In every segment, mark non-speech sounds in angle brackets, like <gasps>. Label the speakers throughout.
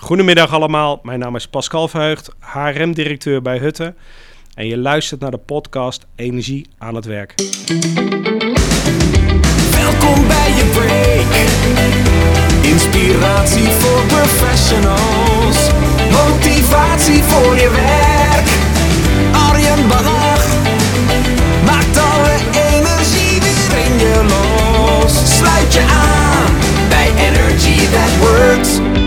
Speaker 1: Goedemiddag allemaal, mijn naam is Pascal Verheugd, HRM-directeur bij Hutte. En je luistert naar de podcast Energie aan het werk.
Speaker 2: Welkom bij je break. Inspiratie voor professionals. Motivatie voor je werk. Arjen Bannach maakt alle energie weer in je los. Sluit je aan bij Energy That Works.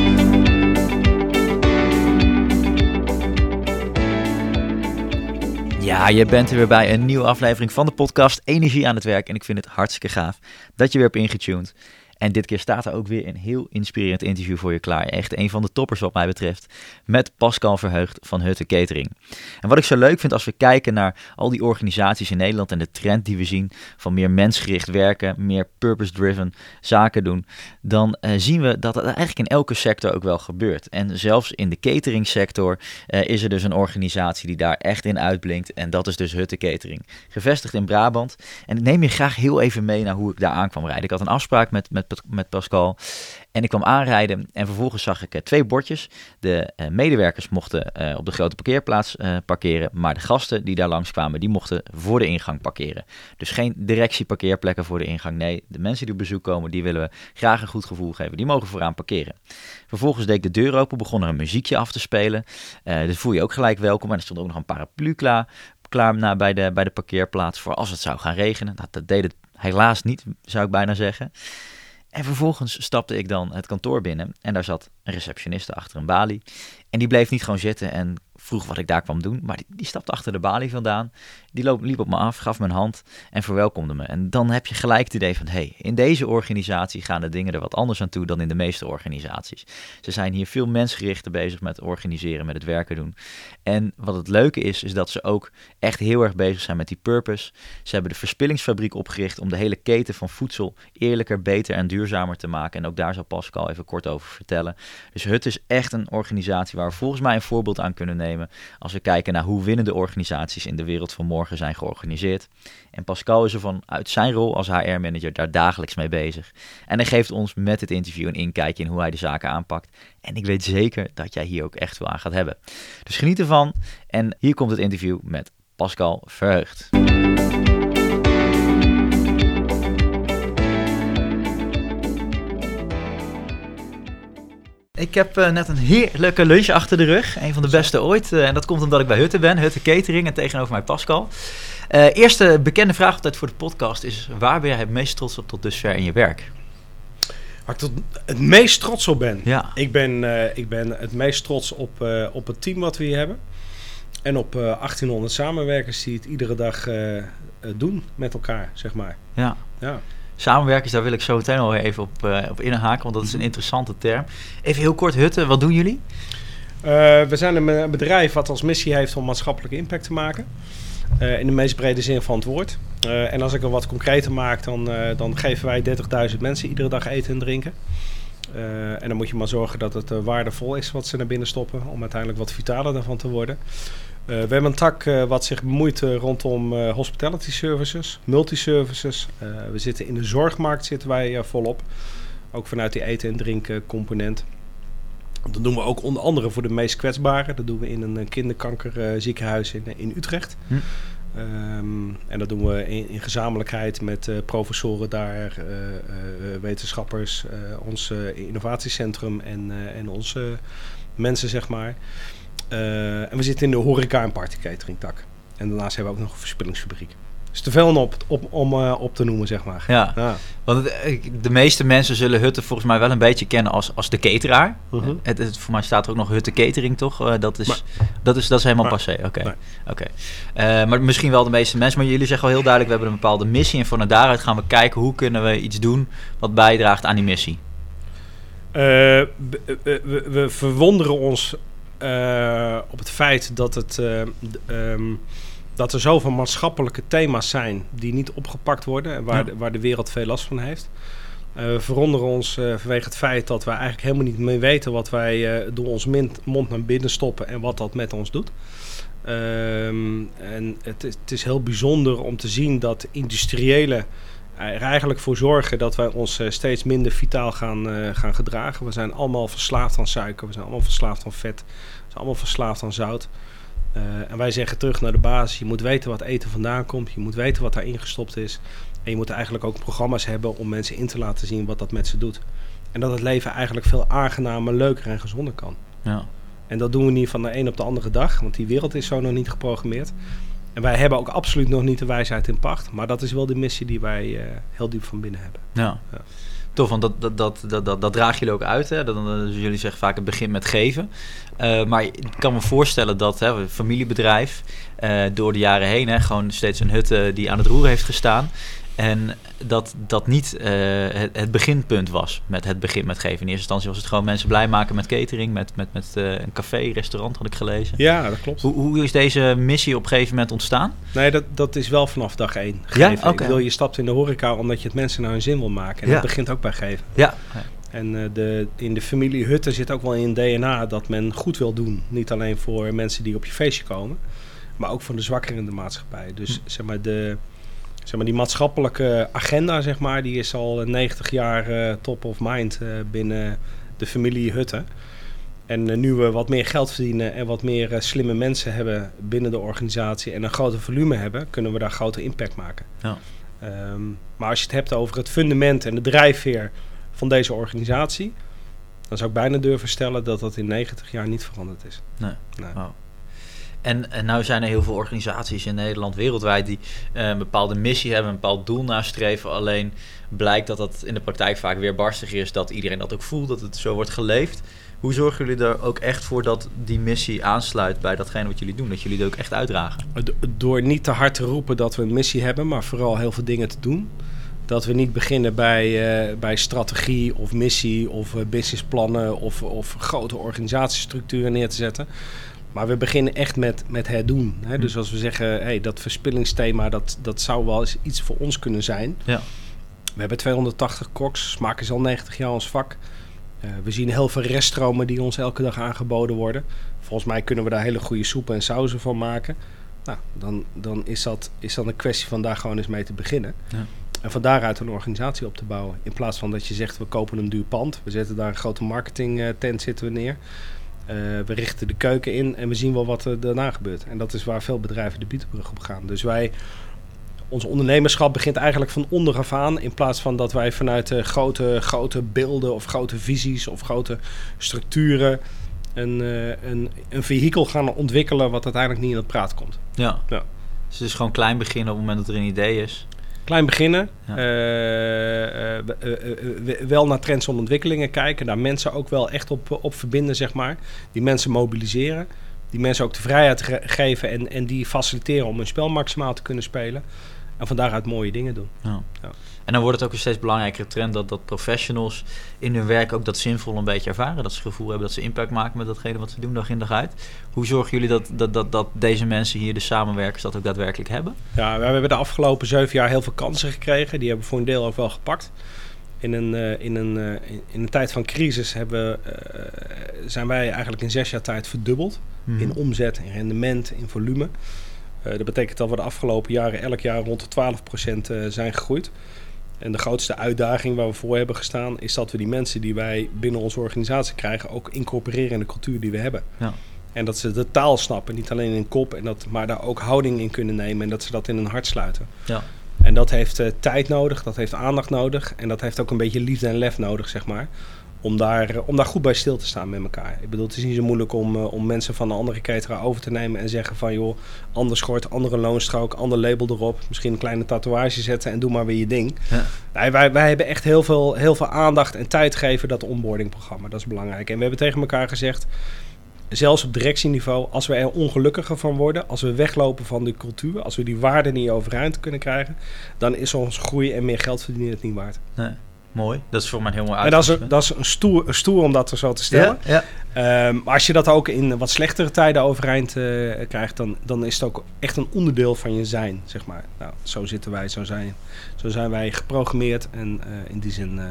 Speaker 3: Ja, je bent er weer bij een nieuwe aflevering van de podcast Energie aan het werk. En ik vind het hartstikke gaaf dat je weer hebt ingetuned. En dit keer staat er ook weer een heel inspirerend interview voor je klaar. Echt een van de toppers wat mij betreft. Met Pascal Verheugd van Hutte Catering. En wat ik zo leuk vind als we kijken naar al die organisaties in Nederland en de trend die we zien van meer mensgericht werken, meer purpose-driven zaken doen, dan eh, zien we dat het eigenlijk in elke sector ook wel gebeurt. En zelfs in de catering-sector eh, is er dus een organisatie die daar echt in uitblinkt. En dat is dus Hutte Catering. Gevestigd in Brabant. En ik neem je graag heel even mee naar hoe ik daar aan kwam rijden. Ik had een afspraak met, met, met Pascal. En ik kwam aanrijden en vervolgens zag ik eh, twee bordjes. De eh, medewerkers mochten eh, op de grote parkeerplaats parkeren, maar de gasten die daar langskwamen, die mochten voor de ingang parkeren. Dus geen directieparkeerplekken voor de ingang. Nee, de mensen die op bezoek komen, die willen we graag een goed gevoel geven. Die mogen vooraan parkeren. Vervolgens deed ik de deur open, begon er een muziekje af te spelen. Eh dus voel je ook gelijk welkom. En er stond ook nog een paraplu klaar, klaar na, bij, de, bij de parkeerplaats voor als het zou gaan regenen. Dat deed het helaas niet, zou ik bijna zeggen. En vervolgens stapte ik dan het kantoor binnen en daar zat een receptioniste achter een balie. En die bleef niet gewoon zitten en vroeg wat ik daar kwam doen, maar die, die stapte achter de balie vandaan. Die liep op me af, gaf me een hand en verwelkomde me. En dan heb je gelijk het idee van, hey, in deze organisatie gaan de dingen er wat anders aan toe dan in de meeste organisaties. Ze zijn hier veel mensgerichter bezig met organiseren, met het werken doen. En wat het leuke is, is dat ze ook echt heel erg bezig zijn met die purpose. Ze hebben de verspillingsfabriek opgericht om de hele keten van voedsel eerlijker, beter en duurzamer te maken. En ook daar zal Pascal even kort over vertellen. Dus HUT is echt een organisatie waar we volgens mij een voorbeeld aan kunnen nemen als we kijken naar hoe winnende organisaties in de wereld van morgen zijn georganiseerd. En Pascal is er vanuit zijn rol als HR-manager daar dagelijks mee bezig. En hij geeft ons met dit interview een inkijkje in hoe hij de zaken aanpakt. En ik weet zeker dat jij hier ook echt veel aan gaat hebben. Dus geniet ervan. En hier komt het interview met Pascal Verheugd. Ik heb uh, net een heerlijke lunch achter de rug. Een van de beste ooit. Uh, en dat komt omdat ik bij Hutte ben. Hutte Catering en tegenover mij Pascal. Uh, eerste bekende vraag altijd voor de podcast is... waar ben jij het meest trots op tot dusver in je werk?
Speaker 1: Waar ik tot het meest trots op ben?
Speaker 3: Ja.
Speaker 1: Ik ben, ik ben het meest trots op, op het team wat we hier hebben. En op 1800 samenwerkers die het iedere dag doen met elkaar, zeg maar.
Speaker 3: Ja.
Speaker 1: ja.
Speaker 3: Samenwerkers, daar wil ik zo meteen al even op, uh, op inhaken, want dat is een interessante term. Even heel kort, Hutte, wat doen jullie?
Speaker 1: Uh, we zijn een bedrijf wat als missie heeft om maatschappelijke impact te maken. In de meest brede zin van het woord. en als ik er wat concreter maak, dan, dan geven wij 30.000 mensen iedere dag eten en drinken. en dan moet je maar zorgen dat het waardevol is wat ze naar binnen stoppen, om uiteindelijk wat vitaler daarvan te worden. Uh, we hebben een tak uh, wat zich bemoeit uh, rondom hospitality services, multiservices. we zitten in de zorgmarkt zitten wij volop. Ook vanuit die eten- en drinken component. Dat doen we ook onder andere voor de meest kwetsbaren. Dat doen we in een kinderkankerziekenhuis in, in Utrecht. Hm. Um, en dat doen we in, in gezamenlijkheid met professoren daar, wetenschappers, ons innovatiecentrum en, en onze mensen, zeg maar. Uh, en we zitten in de horeca en party catering tak. En daarnaast hebben we ook nog een verspillingsfabriek. Dus te veel om op, op, om uh, op te noemen, zeg maar.
Speaker 3: Ja, ja. want het, de meeste mensen zullen Hutte volgens mij wel een beetje kennen als, als de cateraar. Uh -huh. het, het, voor mij staat er ook nog Hutte Catering, toch? Dat, is, maar, dat, is, dat is helemaal maar, passé, oké. Okay. Nee. okay. maar misschien wel de meeste mensen. Maar jullie zeggen wel heel duidelijk, we hebben een bepaalde missie. En van daaruit gaan we kijken hoe kunnen we iets doen wat bijdraagt aan die missie.
Speaker 1: we, we verwonderen ons uh, op het feit dat, het, uh, um, dat er zoveel maatschappelijke thema's zijn die niet opgepakt worden en waar, ja. de, waar de wereld veel last van heeft. Uh, we verwonderen ons vanwege het feit dat wij eigenlijk helemaal niet meer weten wat wij door ons mond naar binnen stoppen en wat dat met ons doet. Um, en het het is, heel bijzonder om te zien dat industriële er eigenlijk voor zorgen dat wij ons eh, steeds minder vitaal gaan, eh, gaan gedragen. We zijn allemaal verslaafd aan suiker, we zijn allemaal verslaafd aan vet, we zijn allemaal verslaafd aan zout. Eh, en wij zeggen terug naar de basis, je moet weten wat eten vandaan komt, je moet weten wat daarin gestopt is. En je moet eigenlijk ook programma's hebben om mensen in te laten zien wat dat met ze doet. En dat het leven eigenlijk veel aangenamer, leuker en gezonder kan.
Speaker 3: Ja.
Speaker 1: En dat doen we niet van de een op de andere dag, want die wereld is zo nog niet geprogrammeerd. En wij hebben ook absoluut nog niet de wijsheid in pacht. Maar dat is wel de missie die wij eh, heel diep van binnen hebben.
Speaker 3: Ja.
Speaker 1: Ja.
Speaker 3: Tof, want dat, dat, dat, dat, dat, dat dragen jullie ook uit. Hè? Dat, dat- dus jullie zeggen vaak het begint met geven. Eh, maar ik kan me voorstellen dat hè, een familiebedrijf eh, door de jaren heen hè, gewoon steeds een hut die aan het roer heeft gestaan. En dat dat niet eh, het, het beginpunt was met het begin met geven. In eerste instantie was het gewoon mensen blij maken met catering, met, met, met eh, een café, restaurant had ik gelezen.
Speaker 1: Ja, dat klopt.
Speaker 3: Hoe, hoe is deze missie op een gegeven moment ontstaan?
Speaker 1: Nee, dat, dat is wel vanaf dag één gegeven.
Speaker 3: Ja?
Speaker 1: Ik bedoel, je stapt in de horeca omdat je het mensen naar hun zin wil maken. En
Speaker 3: Ja.
Speaker 1: dat begint ook bij geven.
Speaker 3: Ja,
Speaker 1: En eh, de, in de familie Hutten zit ook wel in DNA dat men goed wil doen. Niet alleen voor mensen die op je feestje komen, maar ook voor de zwakkeren in de maatschappij. Dus zeg maar, de, zeg maar die maatschappelijke agenda, zeg maar, die is al 90 jaar eh, top of mind eh, binnen de familie Hutten. En eh, nu we wat meer geld verdienen en wat meer eh, slimme mensen hebben binnen de organisatie en een groter volume hebben, kunnen we daar grote impact maken.
Speaker 3: Ja.
Speaker 1: Ehm, maar als je het hebt over het fundament en de drijfveer van deze organisatie, dan zou ik bijna durven stellen dat dat in 90 jaar niet veranderd is.
Speaker 3: Nee.
Speaker 1: Nee.
Speaker 3: En, en nou zijn er heel veel organisaties in Nederland, wereldwijd, die eh, een bepaalde missie hebben, een bepaald doel nastreven. Alleen blijkt dat dat in de praktijk vaak weer barstig is, dat iedereen dat ook voelt, dat het zo wordt geleefd. Hoe zorgen jullie er ook echt voor dat die missie aansluit bij datgene wat jullie doen? Dat jullie het ook echt uitdragen?
Speaker 1: Do- Door niet te hard te roepen dat we een missie hebben, maar vooral heel veel dingen te doen. Dat we niet beginnen bij, eh, bij strategie of missie of eh, businessplannen of, of grote organisatiestructuren neer te zetten. Maar we beginnen echt met, met het doen. Hè? Dus als we zeggen, hey, dat verspillingsthema, dat, dat zou wel eens iets voor ons kunnen zijn.
Speaker 3: Ja.
Speaker 1: We hebben 280 koks, smaken is al 90 jaar ons vak. Eh, we zien heel veel reststromen die ons elke dag aangeboden worden. Volgens mij kunnen we daar hele goede soepen en sauzen van maken. Nou, dan, dan is, dat, is dat een kwestie van daar gewoon eens mee te beginnen.
Speaker 3: Ja.
Speaker 1: En van daaruit een organisatie op te bouwen. In plaats van dat je zegt, we kopen een duur pand. We zetten daar een grote marketing eh, tent zitten we neer. Eh, we richten de keuken in en we zien wel wat er daarna gebeurt. En dat is waar veel bedrijven de Bietenbrug op gaan. Dus wij, ons ondernemerschap begint eigenlijk van onderaf aan. In plaats van dat wij vanuit eh, grote, grote beelden of grote visies of grote structuren een, eh, een, een vehikel gaan ontwikkelen wat uiteindelijk niet in het praat komt.
Speaker 3: Ja.
Speaker 1: Ja.
Speaker 3: Dus het is gewoon klein beginnen op het moment dat er een idee is.
Speaker 1: Klein beginnen,
Speaker 3: Ja.
Speaker 1: eh, eh, eh, wel naar trends en ontwikkelingen kijken, daar mensen ook wel echt op, op verbinden, zeg maar. Die mensen mobiliseren, die mensen ook de vrijheid ge- geven en, en die faciliteren om hun spel maximaal te kunnen spelen. En van daaruit mooie dingen doen.
Speaker 3: Ja. En dan wordt het ook een steeds belangrijkere trend dat, dat professionals in hun werk ook dat zinvol een beetje ervaren. Dat ze het gevoel hebben dat ze impact maken met datgene wat ze doen dag in dag uit. Hoe zorgen jullie dat, dat, dat, dat deze mensen hier, de samenwerkers, dat ook daadwerkelijk hebben?
Speaker 1: Ja, we hebben de afgelopen zeven jaar heel veel kansen gekregen. Die hebben we voor een deel ook wel gepakt. In een, eh, in een, eh, in- een tijd van crisis hebben, eh, zijn wij eigenlijk in zes jaar tijd verdubbeld.
Speaker 3: Mhm.
Speaker 1: in omzet, in rendement, in volume. Dat betekent dat we de afgelopen jaren elk jaar rond de 12% eh, zijn gegroeid. En de grootste uitdaging waar we voor hebben gestaan is dat we die mensen die wij binnen onze organisatie krijgen ook incorporeren in de cultuur die we hebben.
Speaker 3: Ja.
Speaker 1: En dat ze de taal snappen, niet alleen in een kop, en dat, maar daar ook houding in kunnen nemen en dat ze dat in hun hart sluiten.
Speaker 3: Ja.
Speaker 1: En dat heeft eh, tijd nodig, dat heeft aandacht nodig en dat heeft ook een beetje liefde en lef nodig, zeg maar. Om daar, eh, om daar goed bij stil te staan met elkaar. Ik bedoel, het is niet zo moeilijk om, eh, om mensen van een andere cateraar over te nemen en zeggen van joh, ander schort, andere loonstrook, ander label erop. Misschien een kleine tatoeage zetten en doe maar weer je ding.
Speaker 3: Ja.
Speaker 1: Nee, wij, wij hebben echt heel veel, heel veel aandacht en tijd gegeven dat onboardingprogramma. Dat is belangrijk. En we hebben tegen elkaar gezegd, zelfs op directieniveau, als we er ongelukkiger van worden, als we weglopen van de cultuur, als we die waarde niet overeind kunnen krijgen, dan is ons groei en meer geld verdienen het niet waard.
Speaker 3: Nee. Mooi. Dat is voor mij heel mooi
Speaker 1: En dat is, dat is een, stoer, een stoer om dat er zo te stellen.
Speaker 3: Ja, ja.
Speaker 1: Ehm, maar als je dat ook in wat slechtere tijden overeind eh, krijgt, dan, dan is het ook echt een onderdeel van je zijn, zeg maar. Nou, zo zitten wij, zo zijn, zo zijn wij geprogrammeerd. En eh, in die zin, eh,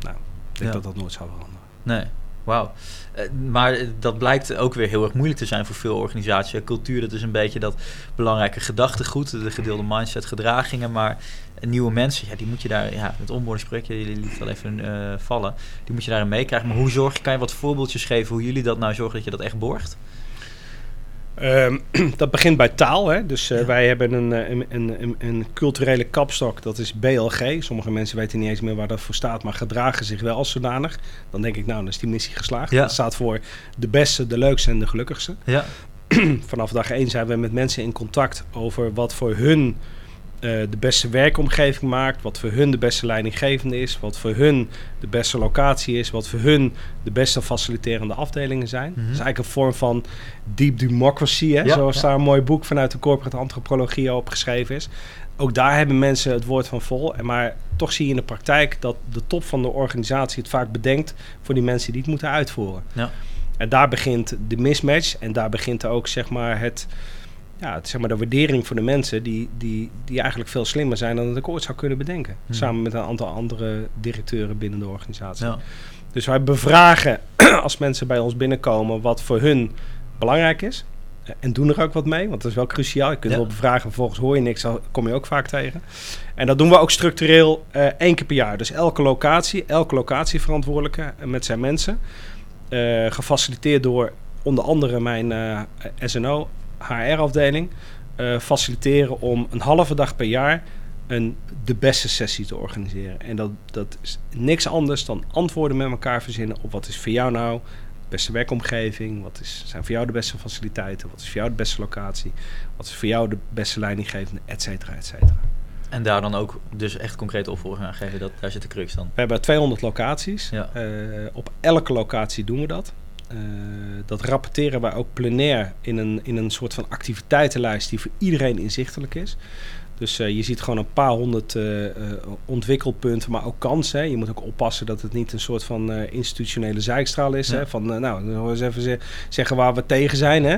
Speaker 1: nou, ik denk
Speaker 3: Ja.
Speaker 1: dat dat nooit zal veranderen.
Speaker 3: Nee. Wauw. Eh, maar dat blijkt ook weer heel erg moeilijk te zijn voor veel organisaties. Cultuur, dat is een beetje dat belangrijke gedachtegoed, de gedeelde mindset, gedragingen. Maar nieuwe mensen, ja, die moet je daar, ja, het onboardingsproject, jullie liet al even uh, vallen, die moet je daarin meekrijgen. Maar hoe zorg je, kan je wat voorbeeldjes geven hoe jullie dat nou zorgen dat je dat echt borgt?
Speaker 1: Um, <clears throat> dat begint bij taal. Hè? Dus uh, ja. wij hebben een, een, een, een, culturele kapstok, dat is BLG. Sommige mensen weten niet eens meer waar dat voor staat, maar gedragen zich wel als zodanig. Dan denk ik, nou, dan is die missie geslaagd.
Speaker 3: Ja.
Speaker 1: Dat staat voor de beste, de leukste en de gelukkigste.
Speaker 3: Ja. <clears throat>
Speaker 1: Vanaf dag één zijn we met mensen in contact over wat voor hun de beste werkomgeving maakt, wat voor hun de beste leidinggevende is, wat voor hun de beste locatie is, wat voor hun de beste faciliterende afdelingen zijn.
Speaker 3: Mhm.
Speaker 1: Dat is eigenlijk een vorm van deep democracy, hè?
Speaker 3: Ja,
Speaker 1: zoals
Speaker 3: ja.
Speaker 1: daar een mooi boek vanuit de corporate antropologie op geschreven is. Ook daar hebben mensen het woord van vol. En Maar toch zie je in de praktijk dat de top van de organisatie het vaak bedenkt voor die mensen die het moeten uitvoeren.
Speaker 3: Ja.
Speaker 1: En daar begint de mismatch en daar begint ook zeg maar het ja, het, zeg maar de waardering voor de mensen die, die, die eigenlijk veel slimmer zijn dan dat ik ooit zou kunnen bedenken.
Speaker 3: Hmm.
Speaker 1: Samen met een aantal andere directeuren binnen de organisatie.
Speaker 3: Ja.
Speaker 1: Dus wij bevragen <clears throat> als mensen bij ons binnenkomen wat voor hun belangrijk is. En doen er ook wat mee, want dat is wel cruciaal. Je kunt
Speaker 3: Ja.
Speaker 1: wel bevragen, vervolgens hoor je niks, dan kom je ook vaak tegen. En dat doen we ook structureel eh, één keer per jaar. Dus elke locatie, elke locatieverantwoordelijke eh, met zijn mensen. eh, gefaciliteerd door onder andere mijn eh, SNO, HR-afdeling. eh, faciliteren om een halve dag per jaar een de beste sessie te organiseren. En dat, dat is niks anders dan antwoorden met elkaar verzinnen op wat is voor jou nou de beste werkomgeving, wat is, zijn voor jou de beste faciliteiten, wat is voor jou de beste locatie, wat is voor jou de beste leidinggevende, et cetera, et cetera.
Speaker 3: En daar dan ook dus echt concrete opvolging aan geven. Dat, daar zit de crux dan.
Speaker 1: We hebben 200 locaties.
Speaker 3: Ja.
Speaker 1: Eh, op elke locatie doen we dat. Eh, dat rapporteren wij ook plenair in een, in een soort van activiteitenlijst die voor iedereen inzichtelijk is. Dus eh, je ziet gewoon een paar honderd eh, ontwikkelpunten, maar ook kansen. Hè. Je moet ook oppassen dat het niet een soort van institutionele zijkstraal is.
Speaker 3: Ja.
Speaker 1: Hè. Van, nou, dan eens even ze- zeggen waar we tegen zijn. Hè.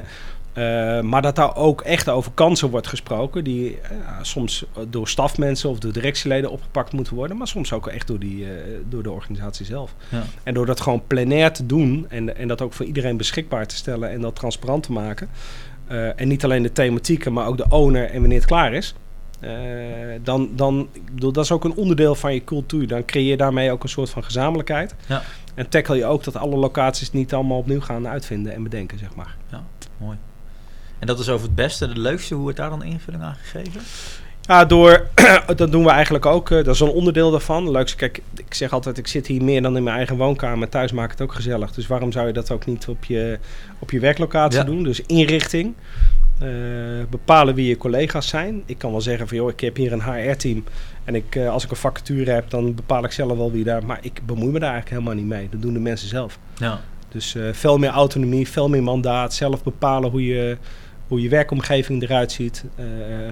Speaker 1: Eh, maar dat daar ook echt over kansen wordt gesproken, die eh, soms door stafmensen of door directieleden opgepakt moeten worden, maar soms ook echt door, die, eh, door de organisatie zelf.
Speaker 3: Ja.
Speaker 1: En door dat gewoon plenair te doen en, en dat ook voor iedereen beschikbaar te stellen en dat transparant te maken. en niet alleen de thematieken, maar ook de owner en wanneer het klaar is. dan, dan, dat is ook een onderdeel van je cultuur. Dan creëer je daarmee ook een soort van gezamenlijkheid.
Speaker 3: Ja.
Speaker 1: En tackle je ook dat alle locaties niet allemaal opnieuw gaan uitvinden en bedenken, zeg maar.
Speaker 3: Mooi. En dat is over het beste, het leukste. Hoe wordt daar dan invulling aan gegeven?
Speaker 1: Ja, door, <clears throat> dat doen we eigenlijk ook. eh, dat is een onderdeel daarvan. Leukste, kijk, ik zeg altijd, ik zit hier meer dan in mijn eigen woonkamer. Thuis maakt het ook gezellig. Dus waarom zou je dat ook niet op je, op je werklocatie
Speaker 3: Ja.
Speaker 1: doen? Dus inrichting. eh, bepalen wie je collega's zijn. Ik kan wel zeggen van, joh, ik heb hier een HR-team. En ik, eh, als ik een vacature heb, dan bepaal ik zelf wel wie daar... Maar ik bemoei me daar eigenlijk helemaal niet mee. Dat doen de mensen zelf.
Speaker 3: Ja.
Speaker 1: Dus veel meer autonomie, veel meer mandaat. Zelf bepalen hoe je, hoe je werkomgeving eruit ziet. Eh,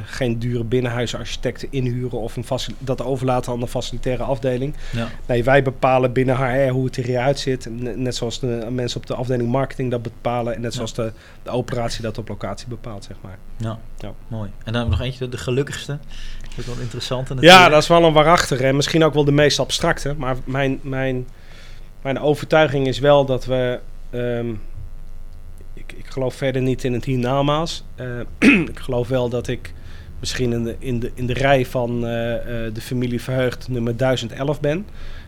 Speaker 1: geen dure binnenhuisarchitecten inhuren of een dat overlaten aan de facilitaire afdeling.
Speaker 3: Ja.
Speaker 1: Nee, wij bepalen binnen HR hoe het eruit zit. N- Net zoals de mensen op de afdeling marketing dat bepalen. En net
Speaker 3: Ja.
Speaker 1: zoals de, de operatie dat op locatie bepaalt, zeg maar.
Speaker 3: Ja.
Speaker 1: Ja.
Speaker 3: Mooi. En dan hebben we nog eentje, de, gelukkigste. Dat is wel interessant.
Speaker 1: Ja, dat is wel een waarachtige en misschien ook wel de meest abstracte. Maar mijn, mijn, mijn overtuiging is wel dat we. ehm, ik, geloof verder niet in het hiernamaals. Eh, <clears throat> ik geloof wel dat ik misschien in de, in de, in de rij van eh, eh, de familie Verheugd nummer 1011 ben.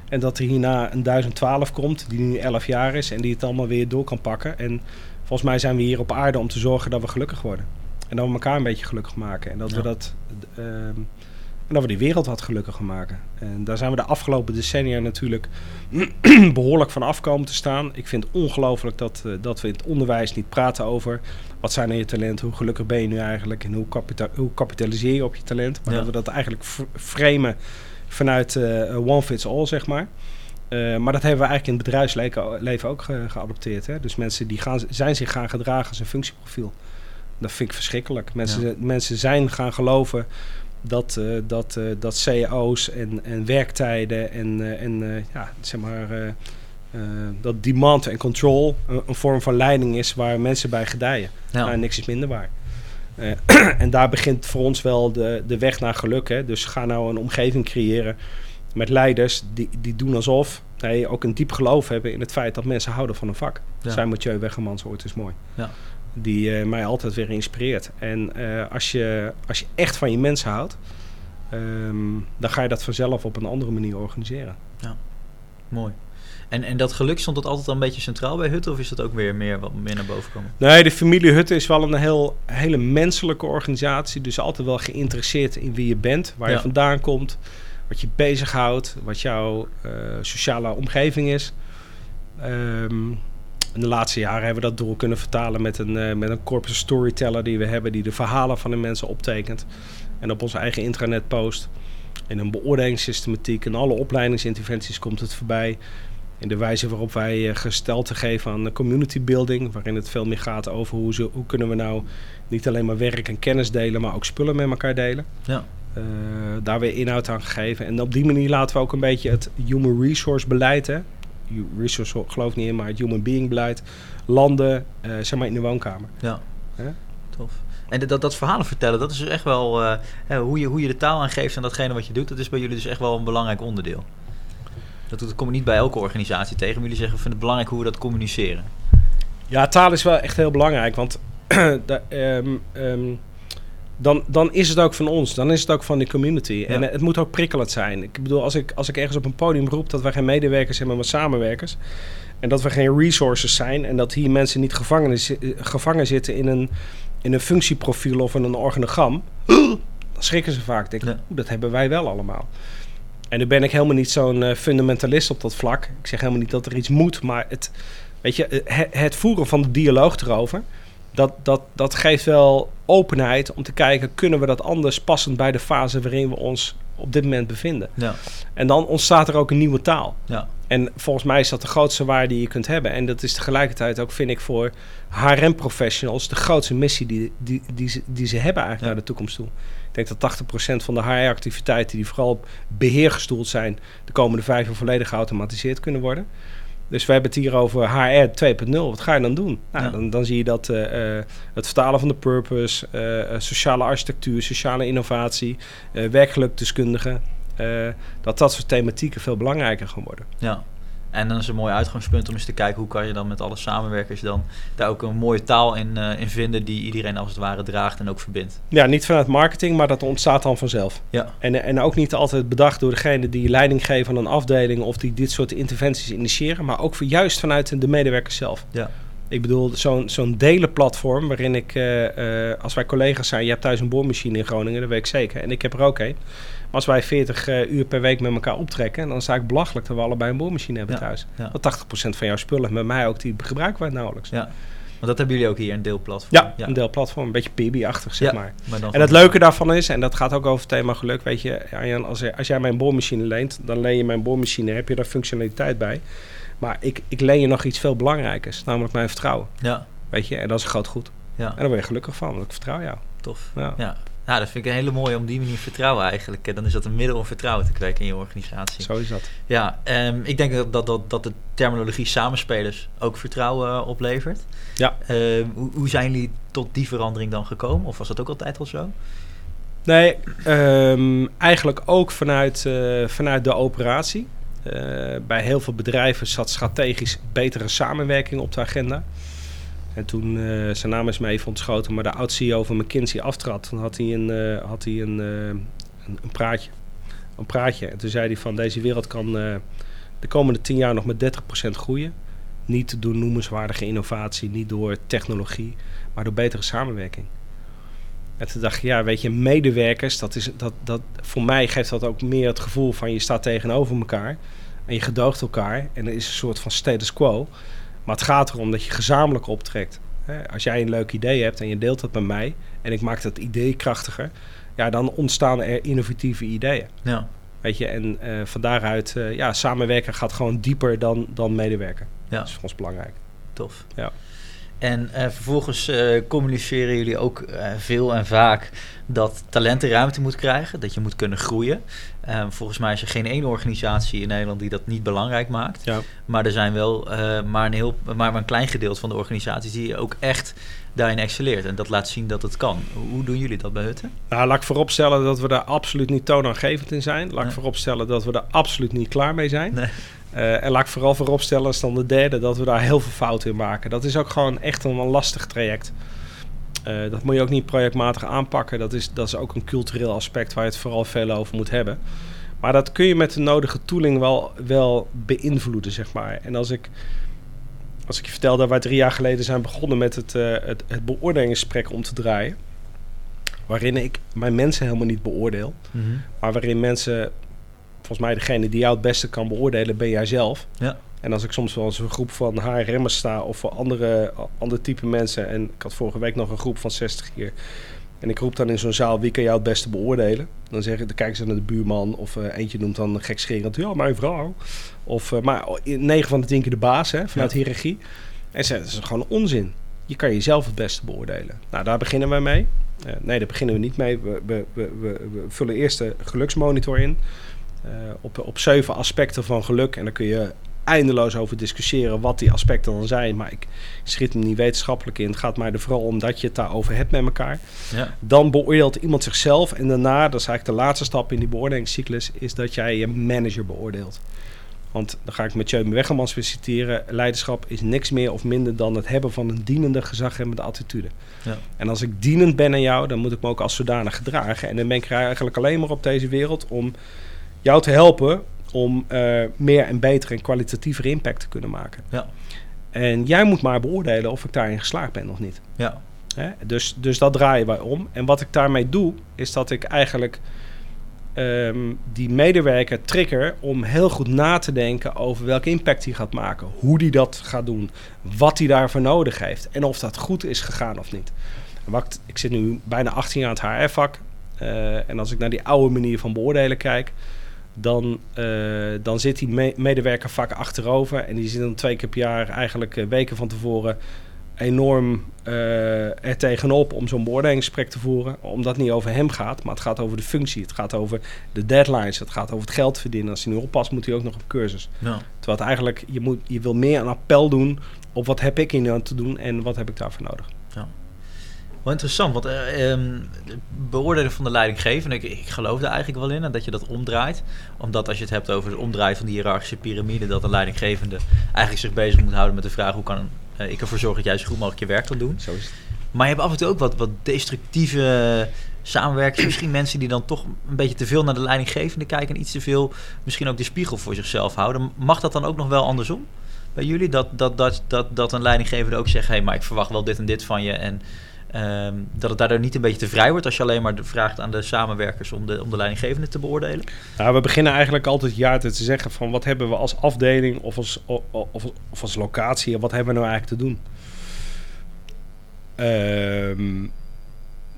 Speaker 1: En dat er hierna een 1012 komt, die nu 11 jaar is en die het allemaal weer door kan pakken. En volgens mij zijn we hier op aarde om te zorgen dat we gelukkig worden. En dat we elkaar een beetje gelukkig maken. En dat
Speaker 3: Ja.
Speaker 1: we dat. En dat we die wereld wat gelukkiger maken. En daar zijn we de afgelopen decennia natuurlijk <clears throat> behoorlijk van af komen te staan. Ik vind het ongelooflijk dat, eh, dat we in het onderwijs niet praten over... wat zijn er je talenten, hoe gelukkig ben je nu eigenlijk... en hoe, kapita- hoe kapitaliseer je op je talent. Maar
Speaker 3: Ja.
Speaker 1: dat we dat eigenlijk fr- framen vanuit eh, one fits all, zeg maar. Eh, maar dat hebben we eigenlijk in het bedrijfsleven leven ook ge- geadopteerd. Hè? Dus mensen die gaan, zijn zich gaan gedragen als een functieprofiel. Dat vind ik verschrikkelijk. Mensen,
Speaker 3: Ja.
Speaker 1: mensen zijn gaan geloven dat, eh, dat, eh, dat CEO's en, en werktijden en, eh, en ja, zeg maar, dat demand en control een, een vorm van leiding is waar mensen bij gedijen.
Speaker 3: Ja.
Speaker 1: Nou, niks is minder waar. <clears throat> En daar begint voor ons wel de, de weg naar geluk. Hè? Dus ga nou een omgeving creëren met leiders die, die doen alsof, nee, ook een diep geloof hebben in het feit dat mensen houden van een vak.
Speaker 3: Ja.
Speaker 1: Zijn Mathieu Wegemans ooit is mooi.
Speaker 3: Ja.
Speaker 1: Die eh, mij altijd weer inspireert. En eh, als, je, als je echt van je mensen houdt, ehm, dan ga je dat vanzelf op een andere manier organiseren.
Speaker 3: Mooi. En, en dat geluk stond dat altijd al een beetje centraal bij Hutte? Of is dat ook weer meer, wat meer naar boven komen?
Speaker 1: Nee, de familie Hutte is wel een heel, hele menselijke organisatie. Dus altijd wel geïnteresseerd in wie je bent, waar
Speaker 3: Ja.
Speaker 1: je vandaan komt, wat je bezighoudt, wat jouw eh, sociale omgeving is. Ehm, in de laatste jaren hebben we dat door kunnen vertalen met een, eh, met een corpus storyteller die we hebben, die de verhalen van de mensen optekent en op onze eigen intranet post. In een beoordelingssystematiek, in alle opleidingsinterventies komt het voorbij. In de wijze waarop wij eh, gesteld te geven aan de community building, waarin het veel meer gaat over hoe, ze, hoe kunnen we nou niet alleen maar werk en kennis delen, maar ook spullen met elkaar delen.
Speaker 3: Ja.
Speaker 1: Eh, daar weer inhoud aan gegeven. En op die manier laten we ook een beetje het human resource beleid, hè, resource geloof niet in, maar het human being beleid, landen, eh, zeg maar in de woonkamer.
Speaker 3: Ja. Tof. En dat, dat verhalen vertellen, dat is dus echt wel... eh, hoe, je, hoe je de taal aangeeft en datgene wat je doet... dat is bij jullie dus echt wel een belangrijk onderdeel. Dat, dat kom je niet bij elke organisatie tegen. Maar jullie zeggen, we vinden het belangrijk hoe we dat communiceren.
Speaker 1: Ja, taal is wel echt heel belangrijk, want <clears throat> da- ehm, ehm, dan, dan is het ook van ons, dan is het ook van de community. En
Speaker 3: Ja.
Speaker 1: het moet ook prikkelend zijn. Ik bedoel, als ik, als ik ergens op een podium roep dat wij geen medewerkers hebben, maar samenwerkers, en dat we geen resources zijn, en dat hier mensen niet gevangen, gevangen zitten in een, in een functieprofiel of in een organogram, <gasps> dan schrikken ze vaak. Ik Denk,
Speaker 3: Ja.
Speaker 1: "Oeh, dat hebben wij wel allemaal. En nu ben ik helemaal niet zo'n eh, fundamentalist op dat vlak. Ik zeg helemaal niet dat er iets moet, maar het, weet je, eh, het, het voeren van de dialoog erover, dat, dat, dat geeft wel openheid om te kijken, kunnen we dat anders passend bij de fase waarin we ons op dit moment bevinden.
Speaker 3: Ja.
Speaker 1: En dan ontstaat er ook een nieuwe taal.
Speaker 3: Ja.
Speaker 1: En volgens mij is dat de grootste waarde die je kunt hebben. En dat is tegelijkertijd ook, vind ik, voor HRM-professionals de grootste missie die, die, die, ze, die ze hebben eigenlijk
Speaker 3: Ja.
Speaker 1: naar de toekomst toe. Ik denk dat 80% van de HR-activiteiten die vooral op beheer gestoeld zijn, de komende vijf jaar volledig geautomatiseerd kunnen worden. Dus we hebben het hier over HR 2.0. Wat ga je dan doen? Nou,
Speaker 3: Ja.
Speaker 1: dan, dan zie je dat eh, eh, het vertalen van de purpose, eh, sociale architectuur, sociale innovatie, eh werkgelukdeskundigen, dat dat soort thematieken veel belangrijker gaan worden.
Speaker 3: Ja. En dan is een mooi uitgangspunt om eens te kijken hoe kan je dan met alle samenwerkers dan daar ook een mooie taal in, eh, in vinden die iedereen als het ware draagt en ook verbindt.
Speaker 1: Ja, niet vanuit marketing, maar dat ontstaat dan vanzelf.
Speaker 3: Ja.
Speaker 1: En, en ook niet altijd bedacht door degene die leiding geven aan een afdeling of die dit soort interventies initiëren, maar ook voor, juist vanuit de medewerkers zelf.
Speaker 3: Ja.
Speaker 1: Ik bedoel, zo'n zo'n delenplatform waarin ik, eh, eh, als wij collega's zijn, je hebt thuis een boormachine in Groningen, dat weet ik zeker, en ik heb er ook een. Maar als wij 40 eh, uur per week met elkaar optrekken, dan is het eigenlijk belachelijk dat we allebei een boormachine hebben
Speaker 3: Ja,
Speaker 1: thuis.
Speaker 3: ja.
Speaker 1: Want 80% van jouw spullen, met mij ook, die gebruiken wij nauwelijks.
Speaker 3: Ja. Want dat hebben jullie ook hier, een deelplatform.
Speaker 1: Ja, een deelplatform, een beetje PB-achtig, zeg maar.
Speaker 3: Maar dan
Speaker 1: En het leuke daarvan is, en dat gaat ook over het thema geluk, weet je, Arjan, als, als jij mijn boormachine leent, dan leen je mijn boormachine, heb je daar functionaliteit bij. Maar ik, ik leen je nog iets veel belangrijkers, namelijk mijn vertrouwen,
Speaker 3: Ja,
Speaker 1: weet je, en dat is een groot goed.
Speaker 3: ja,
Speaker 1: En daar word je gelukkig van, want ik vertrouw jou.
Speaker 3: tof.
Speaker 1: Ja.
Speaker 3: Ja. Nou, dat vind ik een hele mooie om die manier vertrouwen eigenlijk. Eh, Dan is dat een middel om vertrouwen te kweken in je organisatie.
Speaker 1: Zo is dat.
Speaker 3: Ja, ehm, ik denk dat, dat, dat, dat de terminologie samenspelers ook vertrouwen eh, oplevert.
Speaker 1: Ja.
Speaker 3: Ehm, hoe, hoe zijn jullie tot die verandering dan gekomen? Of was dat ook altijd al zo?
Speaker 1: Nee, ehm, eigenlijk ook vanuit, eh, vanuit de operatie. Bij heel veel bedrijven zat strategisch betere samenwerking op de agenda. En toen, eh, zijn naam is me even ontschoten, maar de oud-CEO van McKinsey aftrad, dan had hij een, eh, had hij een, eh, een, een praatje. Een praatje. En toen zei hij van deze wereld kan de komende tien jaar nog met 30% groeien. Niet door noemenswaardige innovatie, niet door technologie, maar door betere samenwerking. En toen dacht ik, ja, weet je, medewerkers, dat is, dat, dat, voor mij geeft dat ook meer het gevoel van je staat tegenover elkaar en je gedoogt elkaar en er is een soort van status quo. Maar het gaat erom dat je gezamenlijk optrekt. Als jij een leuk idee hebt en je deelt dat met mij en ik maak dat idee krachtiger, ja, dan ontstaan er innovatieve ideeën.
Speaker 3: Ja,
Speaker 1: Weet je, en eh, van daaruit, eh, ja, samenwerken gaat gewoon dieper dan, dan medewerken.
Speaker 3: ja.
Speaker 1: Dat is voor ons belangrijk.
Speaker 3: Tof.
Speaker 1: Ja.
Speaker 3: En eh, vervolgens eh, communiceren jullie ook eh, veel en vaak dat talenten ruimte moet krijgen, dat je moet kunnen groeien. Ehm, volgens mij is er geen één organisatie in Nederland die dat niet belangrijk maakt.
Speaker 1: Ja.
Speaker 3: Maar er zijn wel maar, een heel, maar een klein gedeelte van de organisaties die ook echt daarin excelleert. En dat laat zien dat het kan. Hoe doen jullie dat bij Hutten?
Speaker 1: Nou, laat ik vooropstellen dat we daar absoluut niet toonaangevend in zijn. Laat ik vooropstellen dat we daar absoluut niet klaar mee zijn.
Speaker 3: Nee.
Speaker 1: Eh, en laat ik vooral vooropstellen, als dan de derde, dat we daar heel veel fouten in maken. Dat is ook gewoon echt een, lastig traject. Eh, dat moet je ook niet projectmatig aanpakken. Dat is, dat is ook een cultureel aspect waar je het vooral veel over moet hebben. Maar dat kun je met de nodige tooling wel, wel beïnvloeden, zeg maar. En als ik, als ik je vertel dat wij drie jaar geleden zijn begonnen met het, eh, het, het beoordelingsgesprek om te draaien. Waarin ik mijn mensen helemaal niet beoordeel. Maar waarin mensen, volgens mij degene die jou het beste kan beoordelen, ben jij zelf.
Speaker 3: Ja.
Speaker 1: En als ik soms wel eens een groep van HRM'ers sta of voor andere, andere type mensen. En ik had vorige week nog een groep van 60 hier. En ik roep dan in zo'n zaal, wie kan jou het beste beoordelen? Dan, zeggen, dan kijken ze naar de buurman of eh, eentje noemt dan gekscherend, ja, mijn vrouw. Of, eh, maar in 9 van de 10 keer de baas, hè, vanuit
Speaker 3: Ja.
Speaker 1: hiërarchie. En ze dat is gewoon onzin. Je kan jezelf het beste beoordelen. Nou, daar beginnen wij mee. Eh, nee, daar beginnen we niet mee. We, we, we, we, vullen eerst de geluksmonitor in. op, op zeven aspecten van geluk. En daar kun je eindeloos over discussiëren wat die aspecten dan zijn. Maar ik schiet hem niet wetenschappelijk in. Het gaat mij er vooral om dat je het daarover hebt met elkaar.
Speaker 3: Ja.
Speaker 1: Dan beoordeelt iemand zichzelf. En daarna, dat is eigenlijk de laatste stap in die beoordelingscyclus, is dat jij je manager beoordeelt. Want dan ga ik met Jeume Wegemans weer citeren. Leiderschap is niks meer of minder dan het hebben van een dienende, gezaghebbende attitude.
Speaker 3: Ja.
Speaker 1: En als ik dienend ben aan jou, dan moet ik me ook als zodanig gedragen. En dan ben ik eigenlijk alleen maar op deze wereld om jou te helpen om eh, meer en beter en kwalitatiever impact te kunnen maken.
Speaker 3: Ja.
Speaker 1: En jij moet maar beoordelen of ik daarin geslaagd ben of niet.
Speaker 3: Ja.
Speaker 1: Hè? Dus, dus dat draaien wij om. En wat ik daarmee doe, is dat ik eigenlijk ehm, die medewerker trigger om heel goed na te denken over welke impact hij gaat maken, hoe hij dat gaat doen, wat hij daarvoor nodig heeft en of dat goed is gegaan of niet. En wat ik, ik zit nu bijna 18 jaar aan het HR-vak. eh, en als ik naar die oude manier van beoordelen kijk, dan, eh, dan zit die me- medewerker vaak achterover. En die zit dan twee keer per jaar, eigenlijk eh, weken van tevoren, enorm eh, er tegenop om zo'n beoordelingsgesprek te voeren. Omdat het niet over hem gaat, maar het gaat over de functie. Het gaat over de deadlines. Het gaat over het geld verdienen. Als hij nu oppast, moet hij ook nog op cursus.
Speaker 3: Ja.
Speaker 1: Terwijl het eigenlijk, je, moet, je wil meer een appel doen op wat heb ik hier nou te doen en wat heb ik daarvoor nodig.
Speaker 3: Wel interessant, want eh, ehm, het beoordelen van de leidinggevende, ik, ik geloof daar eigenlijk wel in, dat je dat omdraait. Omdat als je het hebt over het omdraaien van die hiërarchische piramide, dat een leidinggevende eigenlijk zich bezig moet houden met de vraag hoe kan eh, ik ervoor zorgen dat jij zo goed mogelijk je werk kan doen.
Speaker 1: Zo is het.
Speaker 3: Maar je hebt af en toe ook wat, wat destructieve samenwerkers. Misschien mensen die dan toch een beetje te veel naar de leidinggevende kijken en iets te veel misschien ook de spiegel voor zichzelf houden. Mag dat dan ook nog wel andersom bij jullie? Dat, dat, dat, dat, dat een leidinggevende ook zegt, hé, hey, maar ik verwacht wel dit en dit van je. En ehm, dat het daardoor niet een beetje te vrij wordt als je alleen maar de- vraagt aan de samenwerkers om de, om de leidinggevende te beoordelen.
Speaker 1: Nou, we beginnen eigenlijk altijd het jaar te zeggen van wat hebben we als afdeling of als, of, of, of als locatie en wat hebben we nou eigenlijk te doen. Ehm,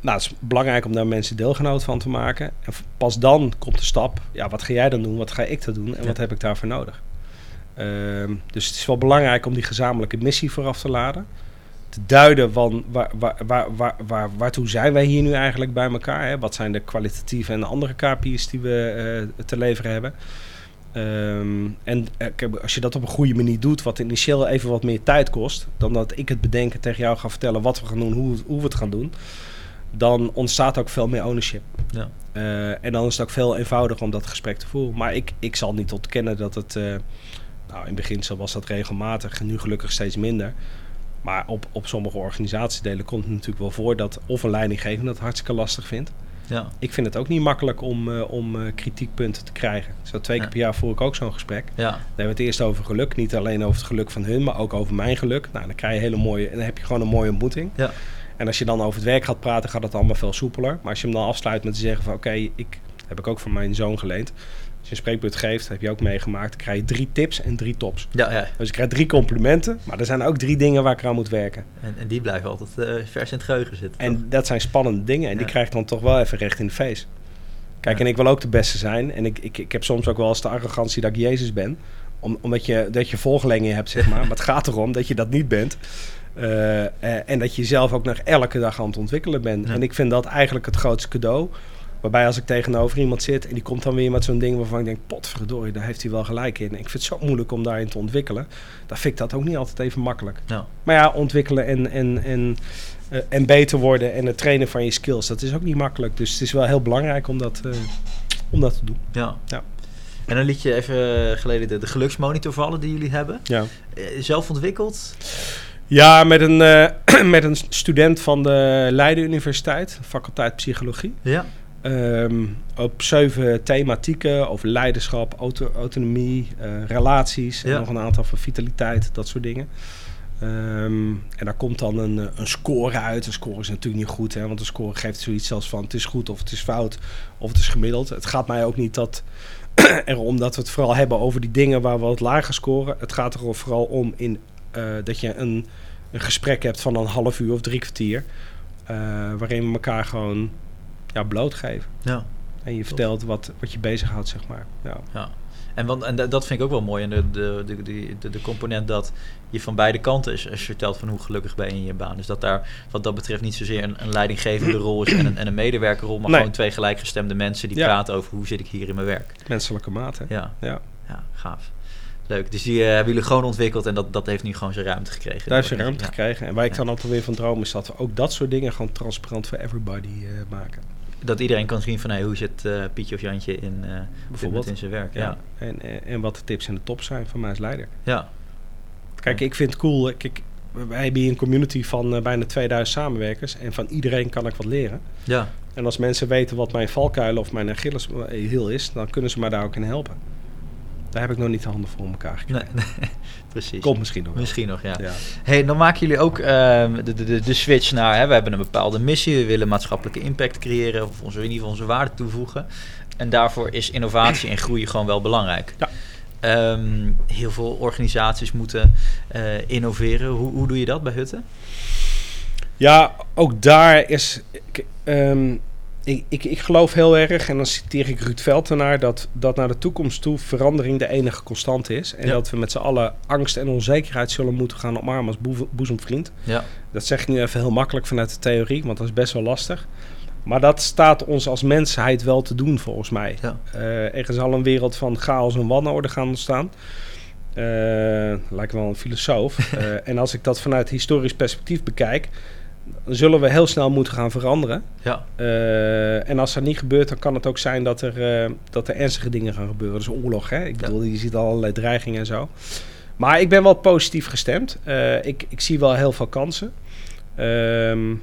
Speaker 1: nou, het is belangrijk om daar mensen deelgenoot van te maken. En pas dan komt de stap, ja, wat ga jij dan doen, wat ga ik dan doen en
Speaker 3: Ja.
Speaker 1: wat heb ik daarvoor nodig. Ehm, dus het is wel belangrijk om die gezamenlijke missie vooraf te laden. Te duiden van waar, waar, waar, waar, waar, waartoe zijn wij hier nu eigenlijk bij elkaar? Hè? Wat zijn de kwalitatieve en de andere KPI's die we eh, te leveren hebben? Ehm, en eh, als je dat op een goede manier doet, wat initieel even wat meer tijd kost, dan dat ik het bedenken tegen jou ga vertellen wat we gaan doen, hoe, hoe we het gaan doen, dan ontstaat ook veel meer ownership.
Speaker 3: Ja.
Speaker 1: Eh, en dan is het ook veel eenvoudiger om dat gesprek te voeren. Maar ik, ik zal niet ontkennen dat het, eh, nou in beginsel was dat regelmatig, en nu gelukkig steeds minder. Maar op, op sommige organisatiedelen komt het natuurlijk wel voor dat of een leidinggevende het hartstikke lastig vindt.
Speaker 3: Ja.
Speaker 1: Ik vind het ook niet makkelijk om, eh, om eh, kritiekpunten te krijgen. Zo twee keer
Speaker 3: Ja.
Speaker 1: per jaar voer ik ook zo'n gesprek. Dan
Speaker 3: Ja.
Speaker 1: hebben we het eerst over geluk. Niet alleen over het geluk van hun, maar ook over mijn geluk. Nou, dan krijg je hele mooie, en dan heb je gewoon een mooie ontmoeting.
Speaker 3: Ja.
Speaker 1: En als je dan over het werk gaat praten, gaat het allemaal veel soepeler. Maar als je hem dan afsluit met te zeggen van oké, ik heb ik ook van mijn zoon geleend. Je een spreekbeurt geeft, heb je ook meegemaakt, dan krijg je drie tips en drie tops.
Speaker 3: Ja, ja.
Speaker 1: Dus ik krijg drie complimenten, maar er zijn ook drie dingen waar ik aan moet werken.
Speaker 3: En, en die blijven altijd eh, vers in het geheugen zitten. toch?
Speaker 1: En dat zijn spannende dingen en die krijg ik dan toch wel even recht in de face. Kijk, en ik wil ook de beste zijn. En ik, ik, ik heb soms ook wel eens de arrogantie dat ik Jezus ben. Om, omdat je, dat je volgelingen hebt, zeg maar. <laughs> maar het gaat erom dat je dat niet bent. Eh, eh, en dat je jezelf ook nog elke dag aan het ontwikkelen bent. En ik vind dat eigenlijk het grootste cadeau. Waarbij als ik tegenover iemand zit en die komt dan weer met zo'n ding waarvan ik denk, potverdorie, daar heeft hij wel gelijk in. Ik vind het zo moeilijk om daarin te ontwikkelen. Dan vind ik dat ook niet altijd even makkelijk.
Speaker 3: Nou,
Speaker 1: Maar ja, ontwikkelen en, en, en, eh, en beter worden en het trainen van je skills, dat is ook niet makkelijk. Dus het is wel heel belangrijk om dat, eh, om dat te doen.
Speaker 3: ja.
Speaker 1: Ja.
Speaker 3: En dan liet je even geleden de, de geluksmonitor vallen die jullie hebben.
Speaker 1: Ja.
Speaker 3: Eh, zelf ontwikkeld?
Speaker 1: Ja, met een, <clears throat> met een student van de Leiden Universiteit, faculteit Psychologie.
Speaker 3: Ja.
Speaker 1: Ehm, op zeven thematieken over leiderschap, auto- autonomie, eh, relaties en
Speaker 3: Ja.
Speaker 1: nog een aantal van vitaliteit, dat soort dingen. Ehm, en daar komt dan een, eh, een score uit. Een score is natuurlijk niet goed, hè, want een score geeft zoiets zelfs van het is goed of het is fout of het is gemiddeld. Het gaat mij ook niet dat <clears throat> erom dat we het vooral hebben over die dingen waar we wat lager scoren. Het gaat er vooral om in, eh, dat je een, een gesprek hebt van een half uur of drie kwartier. eh, waarin we elkaar gewoon ja, blootgeven.
Speaker 3: Ja.
Speaker 1: En je vertelt wat, wat je bezighoudt, zeg maar. Ja.
Speaker 3: ja. En, want, en dat- vind ik ook wel mooi. En de, de, de, de, de, component dat je van beide kanten is. Als je vertelt van hoe gelukkig ben je in je baan. Dus dat daar wat dat betreft niet zozeer een, een leidinggevende rol is en een, en een medewerkerrol. Maar
Speaker 1: Nee.
Speaker 3: gewoon twee gelijkgestemde mensen die
Speaker 1: Ja.
Speaker 3: praten over hoe zit ik hier in mijn werk.
Speaker 1: Menselijke maat, hè?
Speaker 3: Ja,
Speaker 1: Ja.
Speaker 3: ja gaaf. Leuk. Dus die eh, hebben jullie gewoon ontwikkeld en dat, dat heeft nu gewoon zijn ruimte gekregen.
Speaker 1: Daar is je ruimte
Speaker 3: Ja.
Speaker 1: gekregen. En waar ik dan altijd weer van droom is dat we ook dat soort dingen gewoon transparant voor everybody eh, maken.
Speaker 3: Dat iedereen kan zien van hey, hoe zit eh, Pietje of Jantje in, eh, bijvoorbeeld in zijn werk. Ja.
Speaker 1: Ja. En, en, en wat de tips en de tops zijn van mij als leider.
Speaker 3: Ja.
Speaker 1: Kijk, ik vind het cool. Kijk, wij hebben hier een community van eh, bijna 2000 samenwerkers. En van iedereen kan ik wat leren.
Speaker 3: Ja.
Speaker 1: En als mensen weten wat mijn valkuil of mijn Achilles heel is, dan kunnen ze mij daar ook in helpen. Daar heb ik nog niet de handen voor elkaar gekregen.
Speaker 3: Nee, nee, <laughs> precies.
Speaker 1: Komt misschien nog wel.
Speaker 3: Misschien nog, ja.
Speaker 1: Ja.
Speaker 3: Hey, dan maken jullie ook ehm, de, de, de, switch naar, hè, we hebben een bepaalde missie, we willen maatschappelijke impact creëren, of onze, in ieder geval onze waarde toevoegen. En daarvoor is innovatie en groei gewoon wel belangrijk.
Speaker 1: Ja.
Speaker 3: Ehm, heel veel organisaties moeten eh, innoveren. Hoe, hoe doe je dat bij Hutten?
Speaker 1: Ja, ook daar is. Ehm, ik, ik, ik geloof heel erg, en dan citeer ik Ruud Veltenaar, dat, dat naar de toekomst toe verandering de enige constante is. En
Speaker 3: Ja.
Speaker 1: dat we met z'n allen angst en onzekerheid zullen moeten gaan omarmen als boeze- boezemvriend.
Speaker 3: Ja.
Speaker 1: Dat zeg ik nu even heel makkelijk vanuit de theorie, want dat is best wel lastig. Maar dat staat ons als mensheid wel te doen, volgens mij.
Speaker 3: Ja.
Speaker 1: Eh, er zal een wereld van chaos en wanorde gaan ontstaan. Eh lijkt wel een filosoof. <laughs> Eh, en als ik dat vanuit historisch perspectief bekijk, zullen we heel snel moeten gaan veranderen.
Speaker 3: Ja.
Speaker 1: Eh, en als dat niet gebeurt, dan kan het ook zijn dat er, eh, dat er ernstige dingen gaan gebeuren. Dus oorlog, hè? Ik
Speaker 3: Ja.
Speaker 1: bedoel, je ziet al allerlei dreigingen en zo. Maar ik ben wel positief gestemd. Eh, ik, ik zie wel heel veel kansen. Ehm,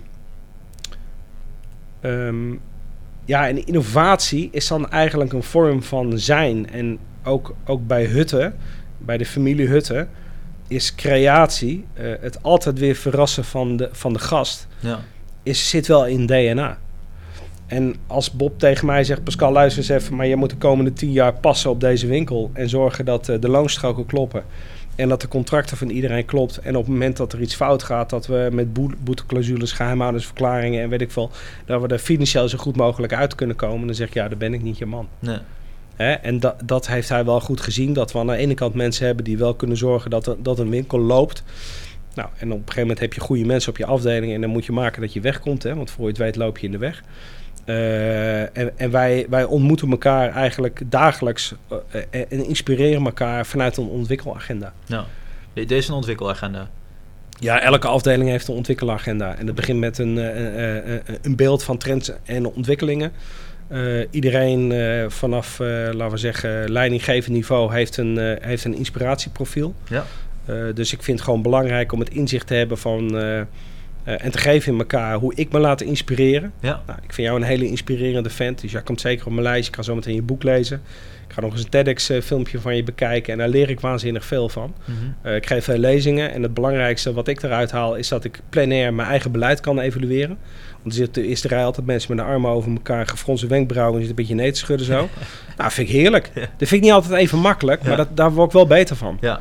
Speaker 1: ehm, ja, en innovatie is dan eigenlijk een vorm van zijn. En ook, ook bij Hutten, bij de familie Hutten, is creatie, eh, het altijd weer verrassen van de, van de gast
Speaker 3: Ja.
Speaker 1: is, zit wel in DNA. En als Bob tegen mij zegt, Pascal, luister eens even, maar je moet de komende tien jaar passen op deze winkel en zorgen dat eh, de loonstroken kloppen. En dat de contracten van iedereen klopt. En op het moment dat er iets fout gaat, dat we met boe- boeteclausules, geheimhoudingsverklaringen en weet ik veel, dat we er financieel zo goed mogelijk uit kunnen komen. Dan zeg ik, ja, dan ben ik niet je man.
Speaker 3: Nee.
Speaker 1: Hè? En dat, dat heeft hij wel goed gezien. Dat we aan de ene kant mensen hebben die wel kunnen zorgen dat, er, dat een winkel loopt. Nou, en op een gegeven moment heb je goede mensen op je afdeling. En dan moet je maken dat je wegkomt. Hè? Want voor je het weet loop je in de weg. Eh, en en wij, wij ontmoeten elkaar eigenlijk dagelijks. eh, eh, en inspireren elkaar vanuit een ontwikkelagenda.
Speaker 3: Ja. Deze is een ontwikkelagenda.
Speaker 1: Ja, elke afdeling heeft een ontwikkelagenda. En dat begint met een, een beeld van trends en ontwikkelingen. Eh, iedereen eh, vanaf, eh, laten we zeggen, leidinggevend niveau heeft een, heeft een inspiratieprofiel.
Speaker 3: Ja.
Speaker 1: Dus ik vind het gewoon belangrijk om het inzicht te hebben van... en te geven in elkaar hoe ik me laat inspireren.
Speaker 3: Ja.
Speaker 1: Nou, ik vind jou een hele inspirerende vent. Dus jij komt zeker op mijn lijst. Ik ga zo meteen je boek lezen. Ik ga nog eens een TEDx-filmpje van je bekijken. En daar leer ik waanzinnig veel van.
Speaker 3: Mhm.
Speaker 1: Ik geef veel lezingen en het belangrijkste wat ik eruit haal is dat ik plenair mijn eigen beleid kan evalueren. Want er zitten de eerste rij altijd mensen met de armen over elkaar, gefronste wenkbrauwen en zit een beetje nee te schudden zo. <laughs> nou, vind ik heerlijk.
Speaker 3: Ja.
Speaker 1: Dat vind ik niet altijd even makkelijk, maar dat, daar word ik wel beter van.
Speaker 3: Ja.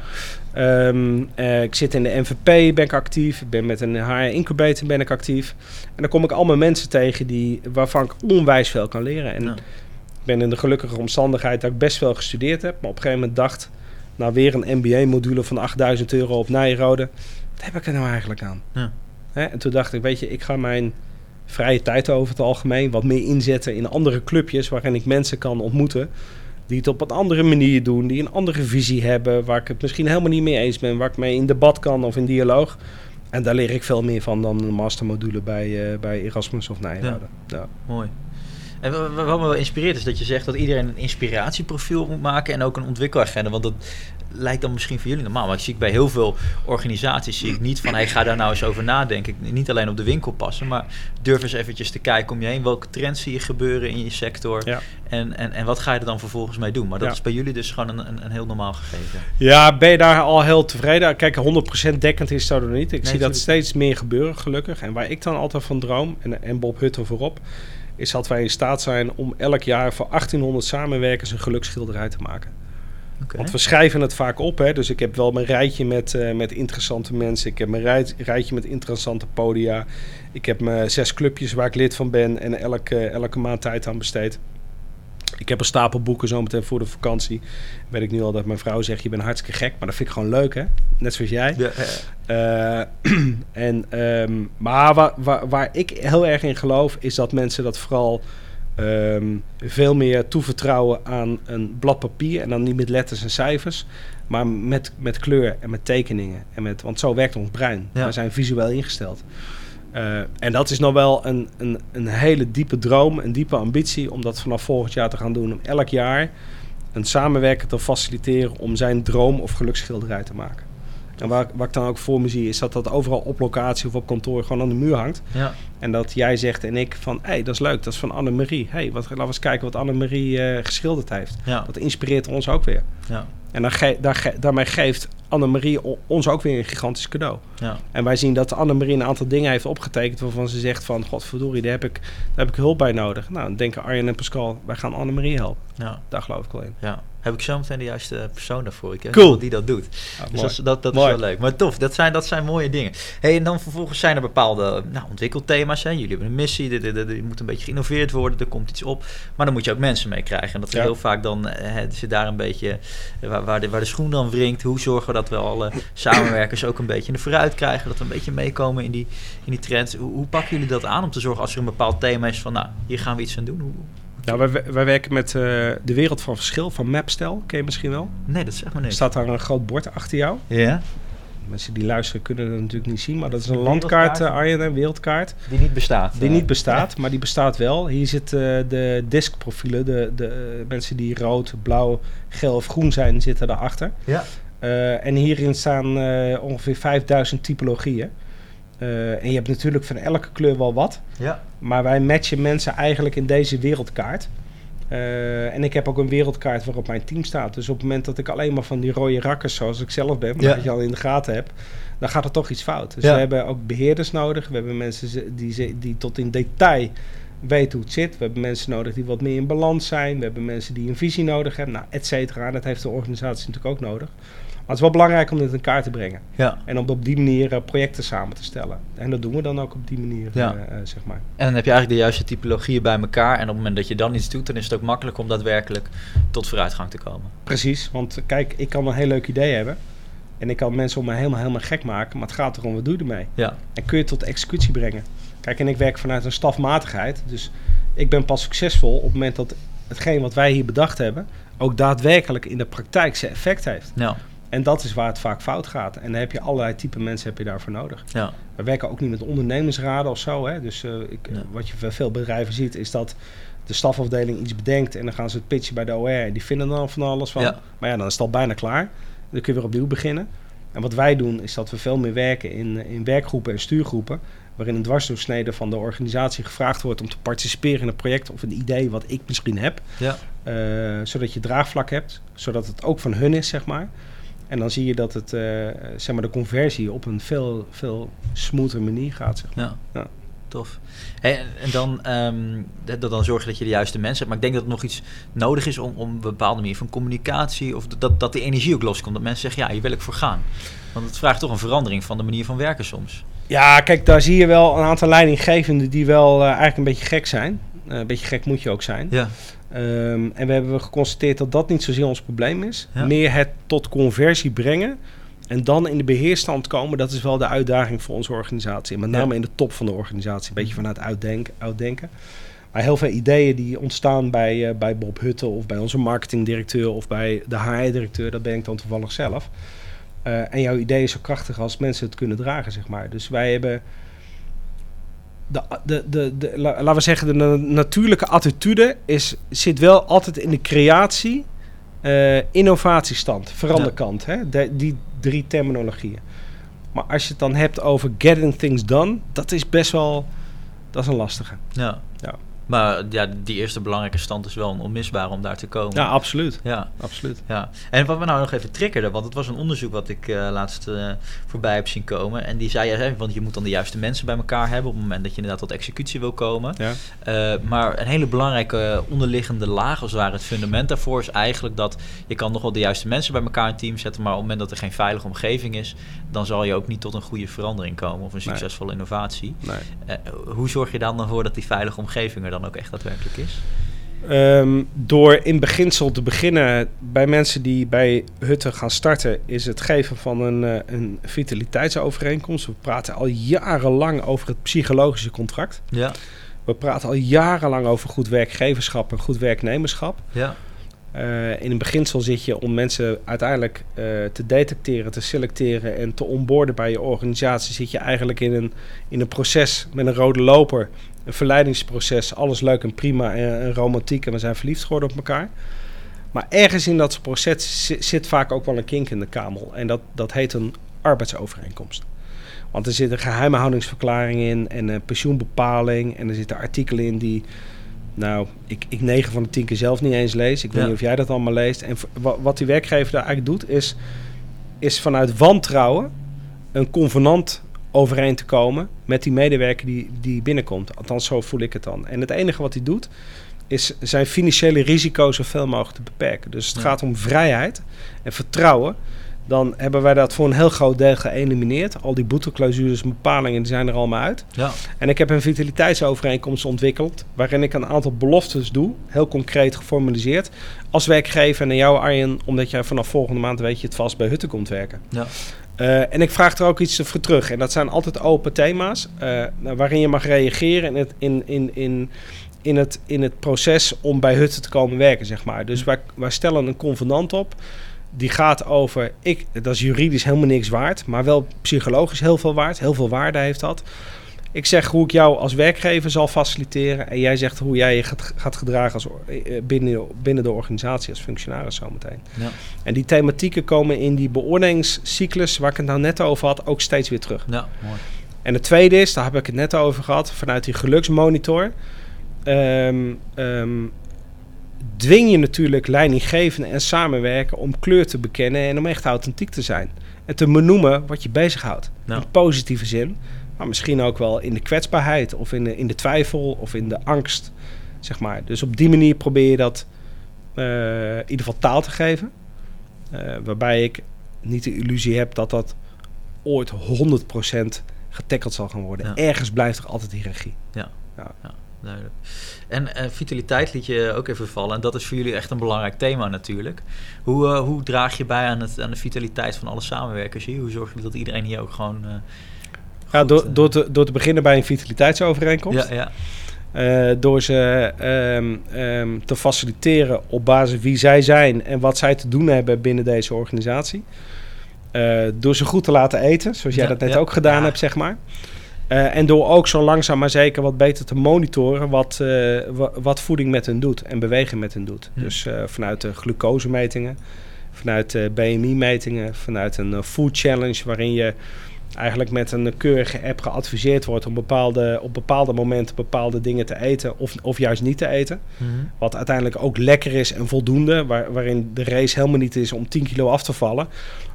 Speaker 1: Ehm, eh, ik zit in de MVP, ben ik actief. Ik ben met een HR incubator ben ik actief. En dan kom ik allemaal mensen tegen die, waarvan ik onwijs veel kan leren. En
Speaker 3: Ja.
Speaker 1: ik ben in de gelukkige omstandigheid dat ik best wel gestudeerd heb. Maar op een gegeven moment dacht, nou weer een MBA-module van 8000 euro op Nijrode. Wat heb ik er nou eigenlijk aan?
Speaker 3: Ja.
Speaker 1: Hè? En toen dacht ik, weet je, ik ga mijn vrije tijd over het algemeen. Wat meer inzetten in andere clubjes waarin ik mensen kan ontmoeten. Die het op een andere manier doen, die een andere visie hebben. Waar ik het misschien helemaal niet mee eens ben. Waar ik mee in debat kan of in dialoog. En daar leer ik veel meer van dan een mastermodule bij, eh, bij Erasmus of Nijrode. Ja.
Speaker 3: Mooi. En wa- wa- wat me wel inspireert is dat je zegt dat iedereen een inspiratieprofiel moet maken en ook een ontwikkelagenda. Want dat lijkt dan misschien voor jullie normaal. Maar ik zie bij heel veel organisaties zie ik niet van hey, ga daar nou eens over nadenken. Niet alleen op de winkel passen, maar durf eens eventjes te kijken om je heen. Welke trends zie je gebeuren in je sector?
Speaker 1: Ja.
Speaker 3: En, en, en wat ga je er dan vervolgens mee doen? Maar dat
Speaker 1: Ja.
Speaker 3: is bij jullie dus gewoon een, een, een heel normaal gegeven.
Speaker 1: Ja, ben je daar al heel tevreden? Kijk, 100% dekkend is dat er niet. Ik zie dat steeds meer gebeuren, gelukkig. En waar ik dan altijd van droom, en, en Bob Hutter voorop, is dat wij in staat zijn om elk jaar voor 1800 samenwerkers een geluksschilderij te maken. Want we schrijven het vaak op, hè? dus ik heb wel mijn rijtje met, eh, met interessante mensen. Ik heb mijn rij- rijtje met interessante podia. Ik heb mijn zes clubjes waar ik lid van ben en elke, elke maand tijd aan besteed. Ik heb een stapel boeken zometeen voor de vakantie. Weet ik nu al dat mijn vrouw zegt, je bent hartstikke gek. Maar dat vind ik gewoon leuk, hè? Net zoals jij.
Speaker 3: Ja, eh,
Speaker 1: Eh, <clears throat> en, ehm, maar waar, waar, waar ik heel erg in geloof, is dat mensen dat vooral ehm, veel meer toevertrouwen aan een blad papier. En dan niet met letters en cijfers, maar met, met kleur en met tekeningen. En met, want zo werkt ons brein.
Speaker 3: Ja.
Speaker 1: We zijn visueel ingesteld. Eh, en dat is nog wel een, een, een hele diepe droom, een diepe ambitie om dat vanaf volgend jaar te gaan doen. Om elk jaar een samenwerker te faciliteren om zijn droom of geluksschilderij te maken. En waar, wat ik dan ook voor me zie, is dat dat overal op locatie of op kantoor gewoon aan de muur hangt.
Speaker 3: ja.
Speaker 1: En dat jij zegt en ik van, hé, hey, dat is leuk, dat is van Annemarie. Hé, hey, wat, laten we eens kijken wat Annemarie eh geschilderd heeft.
Speaker 3: Ja.
Speaker 1: Dat inspireert ons ook weer.
Speaker 3: Ja.
Speaker 1: En dan ge- daar ge- daarmee geeft Annemarie ons ook weer een gigantisch cadeau.
Speaker 3: Ja.
Speaker 1: En wij zien dat Annemarie een aantal dingen heeft opgetekend waarvan ze zegt van, godverdorie, daar heb ik, daar heb ik hulp bij nodig. Nou, dan denken Arjen en Pascal, wij gaan Annemarie helpen.
Speaker 3: ja.
Speaker 1: Daar geloof ik wel in.
Speaker 3: Ja. Heb ik zo meteen de juiste persoon daarvoor? Ik heb
Speaker 1: Cool.
Speaker 3: die dat doet.
Speaker 1: Ja,
Speaker 3: Dus dat, is- dat, dat is wel leuk. Maar tof, dat zijn, dat zijn mooie dingen. Hey, en dan vervolgens zijn er bepaalde nou, ontwikkelthema's. Hè. Jullie hebben een missie, er, moet een beetje geïnnoveerd worden, er komt iets op. Maar dan moet je ook mensen mee krijgen. En dat is
Speaker 1: Ja.
Speaker 3: heel vaak dan, eh, hè, zit daar een beetje, eh, waar, waar, de, waar de schoen dan wringt. Hoe zorgen we dat we alle samenwerkers ook een beetje in de vooruit krijgen? Dat we een beetje meekomen in die, in die trends. Hoe, hoe pakken jullie dat aan om te zorgen als er een bepaald thema is van, nou, hier gaan we iets aan doen? Hoe,
Speaker 1: Nou, wij, wij werken met eh, de wereld van verschil van Mapstel. Ken je misschien wel?
Speaker 3: nee, dat zegt maar
Speaker 1: Er
Speaker 3: niks.
Speaker 1: staat daar een groot bord achter jou.
Speaker 3: Ja?
Speaker 1: Mensen die luisteren kunnen dat natuurlijk niet zien, maar dat is een landkaart, eh, Arjen, een wereldkaart.
Speaker 3: Die niet bestaat.
Speaker 1: Die
Speaker 3: eh.
Speaker 1: niet bestaat, maar die bestaat wel. Hier zitten de diskprofielen, de, de eh, mensen die rood, blauw, geel of groen zijn, zitten daarachter.
Speaker 3: Ja.
Speaker 1: Eh, en hierin staan eh, ongeveer 5000 typologieën. Eh, en je hebt natuurlijk van elke kleur wel wat.
Speaker 3: Ja.
Speaker 1: Maar wij matchen mensen eigenlijk in deze wereldkaart. Eh, en ik heb ook een wereldkaart waarop mijn team staat. Dus op het moment dat ik alleen maar van die rode rakkers zoals ik zelf ben, maar
Speaker 3: Ja.
Speaker 1: dat je al in de gaten hebt, dan gaat er toch iets fout. Dus
Speaker 3: Ja.
Speaker 1: we hebben ook beheerders nodig. We hebben mensen die, die tot in detail weten hoe het zit. We hebben mensen nodig die wat meer in balans zijn. We hebben mensen die een visie nodig hebben, nou, et cetera. Dat heeft de organisatie natuurlijk ook nodig. Maar het is wel belangrijk om dit in kaart te brengen.
Speaker 3: Ja.
Speaker 1: En om op die manier eh, projecten samen te stellen. En dat doen we dan ook op die manier,
Speaker 3: Ja.
Speaker 1: eh, eh, zeg maar.
Speaker 3: En dan heb je eigenlijk de juiste typologieën bij elkaar. En op het moment dat je dan iets doet, dan is het ook makkelijk om daadwerkelijk tot vooruitgang te komen.
Speaker 1: Precies, want kijk, ik kan een heel leuk idee hebben. En ik kan mensen om me helemaal, helemaal gek maken. Maar het gaat erom, wat doe je ermee?
Speaker 3: Ja,
Speaker 1: En kun je het tot executie brengen? Kijk, en ik werk vanuit een stafmatigheid. Dus ik ben pas succesvol op het moment dat hetgeen wat wij hier bedacht hebben... ook daadwerkelijk in de praktijk zijn effect heeft.
Speaker 3: ja,
Speaker 1: En dat is waar het vaak fout gaat. En dan heb je allerlei type mensen heb je daarvoor nodig.
Speaker 3: ja,
Speaker 1: We werken ook niet met ondernemersraden of zo. Hè? Dus eh, ik,
Speaker 3: Ja.
Speaker 1: wat je bij veel bedrijven ziet, is dat de stafafdeling iets bedenkt en dan gaan ze het pitchen bij de OR. En die vinden dan van alles van.
Speaker 3: Ja.
Speaker 1: Maar ja, dan is het al bijna klaar. Dan kun je weer opnieuw beginnen. En wat wij doen, is dat we veel meer werken in, in werkgroepen en stuurgroepen. Waarin een dwarsdoorsnede van de organisatie gevraagd wordt om te participeren in een project of een idee wat ik misschien heb.
Speaker 3: ja.
Speaker 1: Eh, zodat je draagvlak hebt, zodat het ook van hun is, zeg maar. En dan zie je dat het, eh, zeg maar, de conversie op een veel, veel smoother manier gaat. Zeg maar.
Speaker 3: ja.
Speaker 1: Ja.
Speaker 3: Tof. Hey, en- dan, ehm, dat, dan zorg je dat je de juiste mensen hebt. Maar ik denk dat er nog iets nodig is om, om een bepaalde manier van communicatie. Of dat, dat de energie ook loskomt. Dat mensen zeggen, ja, hier wil ik voor gaan. Want het vraagt toch een verandering van de manier van werken soms.
Speaker 1: Ja, kijk, daar zie je wel een aantal leidinggevenden die wel eh, eigenlijk een beetje gek zijn. Eh, een beetje gek moet je ook zijn.
Speaker 3: Ja,
Speaker 1: Ehm, en we hebben geconstateerd dat dat niet zozeer ons probleem is.
Speaker 3: Ja.
Speaker 1: Meer het tot conversie brengen En dan in de beheerstand komen, dat is wel de uitdaging voor onze organisatie. Met
Speaker 3: Ja.
Speaker 1: name in de top van de organisatie. Een beetje vanuit uitdenken. uitdenken. Maar heel veel ideeën die ontstaan bij, eh, bij Bob Hutte of bij onze marketingdirecteur of bij de HR-directeur, dat ben ik dan toevallig zelf. Eh, en jouw idee is zo krachtig als mensen het kunnen dragen, zeg maar. Dus wij hebben. De, de, de, de, la- laten we zeggen, de na- natuurlijke attitude is, zit wel altijd in de creatie, eh, innovatiestand, veranderkant. Hè? De- die drie terminologieën. Maar als je het dan hebt over getting things done, dat is best wel. Dat is een lastige.
Speaker 3: Ja. Maar ja, die eerste belangrijke stand is wel een onmisbaar om daar te komen.
Speaker 1: Ja, absoluut.
Speaker 3: Ja,
Speaker 1: absoluut.
Speaker 3: ja. En wat we nou nog even triggerde, want het was een onderzoek wat ik eh, laatst eh, voorbij heb zien komen. En die zei, ja, want je moet dan de juiste mensen bij elkaar hebben op het moment dat je inderdaad tot executie wil komen.
Speaker 1: Ja.
Speaker 3: Eh, maar een hele belangrijke onderliggende laag, als het ware het fundament daarvoor, is eigenlijk dat je kan nog wel de juiste mensen bij elkaar in team zetten, maar op het moment dat er geen veilige omgeving is, dan zal je ook niet tot een goede verandering komen of een
Speaker 1: Nee.
Speaker 3: succesvolle innovatie.
Speaker 1: Nee.
Speaker 3: Hoe zorg je dan ervoor dat die veilige omgeving er dan ook echt daadwerkelijk is?
Speaker 1: Ehm, door in beginsel te beginnen bij mensen die bij Hutten gaan starten, is het geven van een, eh, een vitaliteitsovereenkomst. We praten al jarenlang over het psychologische contract.
Speaker 3: Ja,
Speaker 1: We praten al jarenlang over goed werkgeverschap en goed werknemerschap.
Speaker 3: ja,
Speaker 1: Eh, in een beginsel zit je om mensen uiteindelijk eh, te detecteren, te selecteren en te onboorden bij je organisatie. Zit je eigenlijk in een, in een proces met een rode loper, een verleidingsproces. Alles leuk en prima en, en romantiek en we zijn verliefd geworden op elkaar. Maar ergens in dat proces zi- zit vaak ook wel een kink in de kamel. En dat, dat heet een arbeidsovereenkomst. Want er zit een geheimhoudingsverklaring in en een pensioenbepaling. En er zitten artikelen in die, nou, ik, ik 9 van de 10 keer zelf niet eens lees. Ik weet
Speaker 3: Ja.
Speaker 1: niet of jij dat allemaal leest. En wat die werkgever daar eigenlijk doet, is, is vanuit wantrouwen een convenant overeen te komen met die medewerker die, die binnenkomt. Althans, zo voel ik het dan. En het enige wat hij doet, is zijn financiële risico's zoveel mogelijk te beperken. Dus het
Speaker 3: Ja.
Speaker 1: gaat om vrijheid en vertrouwen. Dan hebben wij dat voor een heel groot deel geëlimineerd. Al die boeteclausules en bepalingen die zijn er allemaal uit.
Speaker 3: ja,
Speaker 1: En ik heb een vitaliteitsovereenkomst ontwikkeld. waarin ik een aantal beloftes doe, heel concreet geformaliseerd. Als werkgever naar jou, Arjen, omdat jij vanaf volgende maand weet je het vast bij Hutten komt werken.
Speaker 3: ja,
Speaker 1: Eh, en ik vraag er ook iets voor terug. En dat zijn altijd open thema's eh, waarin je mag reageren in het, in, in, in, in, het, in het proces om bij Hutten te komen werken, zeg maar. Dus wij, wij stellen een convenant op. Die gaat over, ik, dat is juridisch helemaal niks waard, maar wel psychologisch heel veel waard. Heel veel waarde heeft dat. Ik zeg hoe ik jou als werkgever zal faciliteren. En jij zegt hoe jij je gaat, gaat gedragen als, eh, binnen, binnen de organisatie als functionaris zometeen.
Speaker 3: ja,
Speaker 1: En die thematieken komen in die beoordelingscyclus waar ik het nou net over had ook steeds weer terug.
Speaker 3: ja, mooi.
Speaker 1: En het tweede is, daar heb ik het net over gehad, vanuit die geluksmonitor. ehm, ehm, dwing je natuurlijk leidinggevenden en samenwerken om kleur te bekennen en om echt authentiek te zijn. En te benoemen wat je bezighoudt.
Speaker 3: Ja.
Speaker 1: In positieve zin, maar misschien ook wel in de kwetsbaarheid of in de, in de twijfel of in de angst. Zeg maar. Dus op die manier probeer je dat eh, in ieder geval taal te geven. Eh, waarbij ik niet de illusie heb dat dat ooit 100% getackeld zal gaan worden.
Speaker 3: Ja.
Speaker 1: Ergens blijft er altijd hiërarchie.
Speaker 3: Duidelijk. En eh, vitaliteit liet je ook even vallen. En dat is voor jullie echt een belangrijk thema natuurlijk. Hoe, hoe draag je bij aan, het, aan de vitaliteit van alle samenwerkers hier? Hoe zorg je dat iedereen hier ook gewoon...
Speaker 1: Ja,
Speaker 3: goed,
Speaker 1: door,
Speaker 3: eh,
Speaker 1: door, te, door te beginnen bij een vitaliteitsovereenkomst.
Speaker 3: Ja, ja,
Speaker 1: Eh, door ze ehm, ehm, te faciliteren op basis wie zij zijn en wat zij te doen hebben binnen deze organisatie. Eh, door ze goed te laten eten, zoals jij
Speaker 3: Ja,
Speaker 1: dat net
Speaker 3: ja,
Speaker 1: ook gedaan
Speaker 3: ja.
Speaker 1: hebt, zeg maar. En door ook zo langzaam maar zeker wat beter te monitoren wat, wa- wat voeding met hun doet en bewegen met hun doet.
Speaker 3: Hm.
Speaker 1: Dus vanuit de glucosemetingen, vanuit de BMI-metingen, vanuit een food challenge waarin je eigenlijk met een keurige app geadviseerd wordt om bepaalde, op bepaalde momenten bepaalde dingen te eten of, of juist niet te eten.
Speaker 3: Mhm.
Speaker 1: Wat uiteindelijk ook lekker is en voldoende, waar, waarin de race helemaal niet is om 10 kilo af te vallen.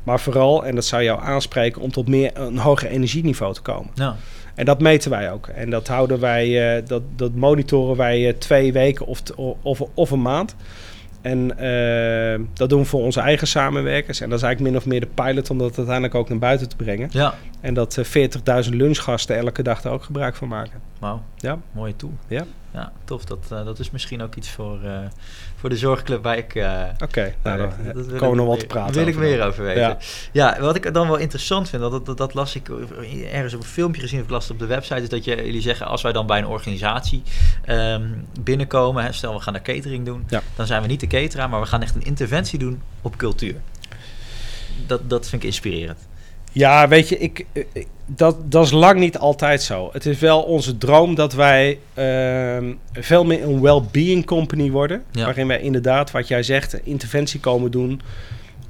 Speaker 1: Maar vooral, en dat zou jou aanspreken, om tot meer een hoger energieniveau te komen.
Speaker 3: Ja,
Speaker 1: En dat meten wij ook. En dat houden wij, eh, dat, dat monitoren wij eh, twee weken of, of, of een maand. En eh, dat doen we voor onze eigen samenwerkers. En dat is eigenlijk min of meer de pilot om dat uiteindelijk ook naar buiten te brengen.
Speaker 3: ja.
Speaker 1: En dat eh, 40.000 lunchgasten elke dag daar ook gebruik van maken.
Speaker 3: Wauw,
Speaker 1: Ja.
Speaker 3: mooie tool.
Speaker 1: Ja.
Speaker 3: Ja, tof. Dat, eh, dat is misschien ook iets voor, eh, voor de zorgclub waar ik... eh,
Speaker 1: Oké, nou,
Speaker 3: daar- wil
Speaker 1: komen nog wat te praten
Speaker 3: Daar wil ik meer over weten.
Speaker 1: Ja.
Speaker 3: Ja. wat ik dan wel interessant vind, dat, dat, dat las ik ergens op een filmpje gezien of ik las het op de website, is dat je, jullie zeggen als wij dan bij een organisatie ehm, binnenkomen, hè, stel we gaan naar catering doen,
Speaker 1: Ja.
Speaker 3: dan zijn we niet de cateraar, maar we gaan echt een interventie doen op cultuur. Dat, dat vind ik inspirerend.
Speaker 1: Ja, weet je, ik, eh, ik- dat, dat is lang niet altijd zo. Het is wel onze droom dat wij ehm, veel meer een well-being company worden.
Speaker 3: Ja.
Speaker 1: Waarin wij inderdaad, wat jij zegt, een interventie komen doen.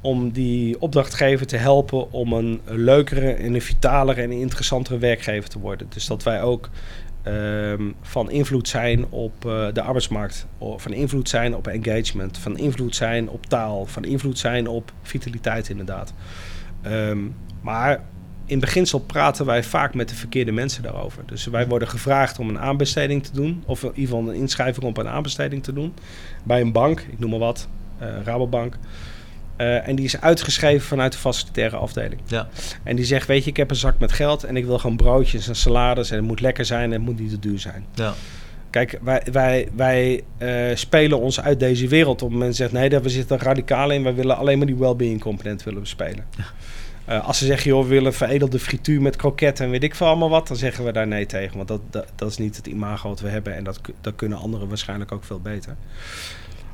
Speaker 1: Om die opdrachtgever te helpen om een leukere en een vitalere en interessantere werkgever te worden. Dus dat wij ook ehm, van invloed zijn op eh, de arbeidsmarkt. Van invloed zijn op engagement. Van invloed zijn op taal. Van invloed zijn op vitaliteit inderdaad. Ehm, maar in beginsel praten wij vaak met de verkeerde mensen daarover. Dus wij worden gevraagd om een aanbesteding te doen. Of in ieder geval een inschrijving op een aanbesteding te doen. Bij een bank, ik noem maar wat, eh, Rabobank. Eh, en die is uitgeschreven vanuit de facilitaire afdeling.
Speaker 3: Ja.
Speaker 1: En die zegt, weet je, ik heb een zak met geld en ik wil gewoon broodjes en salades. En het moet lekker zijn en het moet niet te duur zijn.
Speaker 3: Ja.
Speaker 1: Kijk, wij, wij, wij eh, spelen ons uit deze wereld. Op moment zegt, nee, daar we zitten radicaal in. Wij willen alleen maar die well-being component willen bespelen. Eh, als ze zeggen, joh, we willen veredelde frituur met kroketten en weet ik veel allemaal wat, dan zeggen we daar nee tegen. Want dat, dat, dat is niet het imago wat we hebben en dat, dat kunnen anderen waarschijnlijk ook veel beter.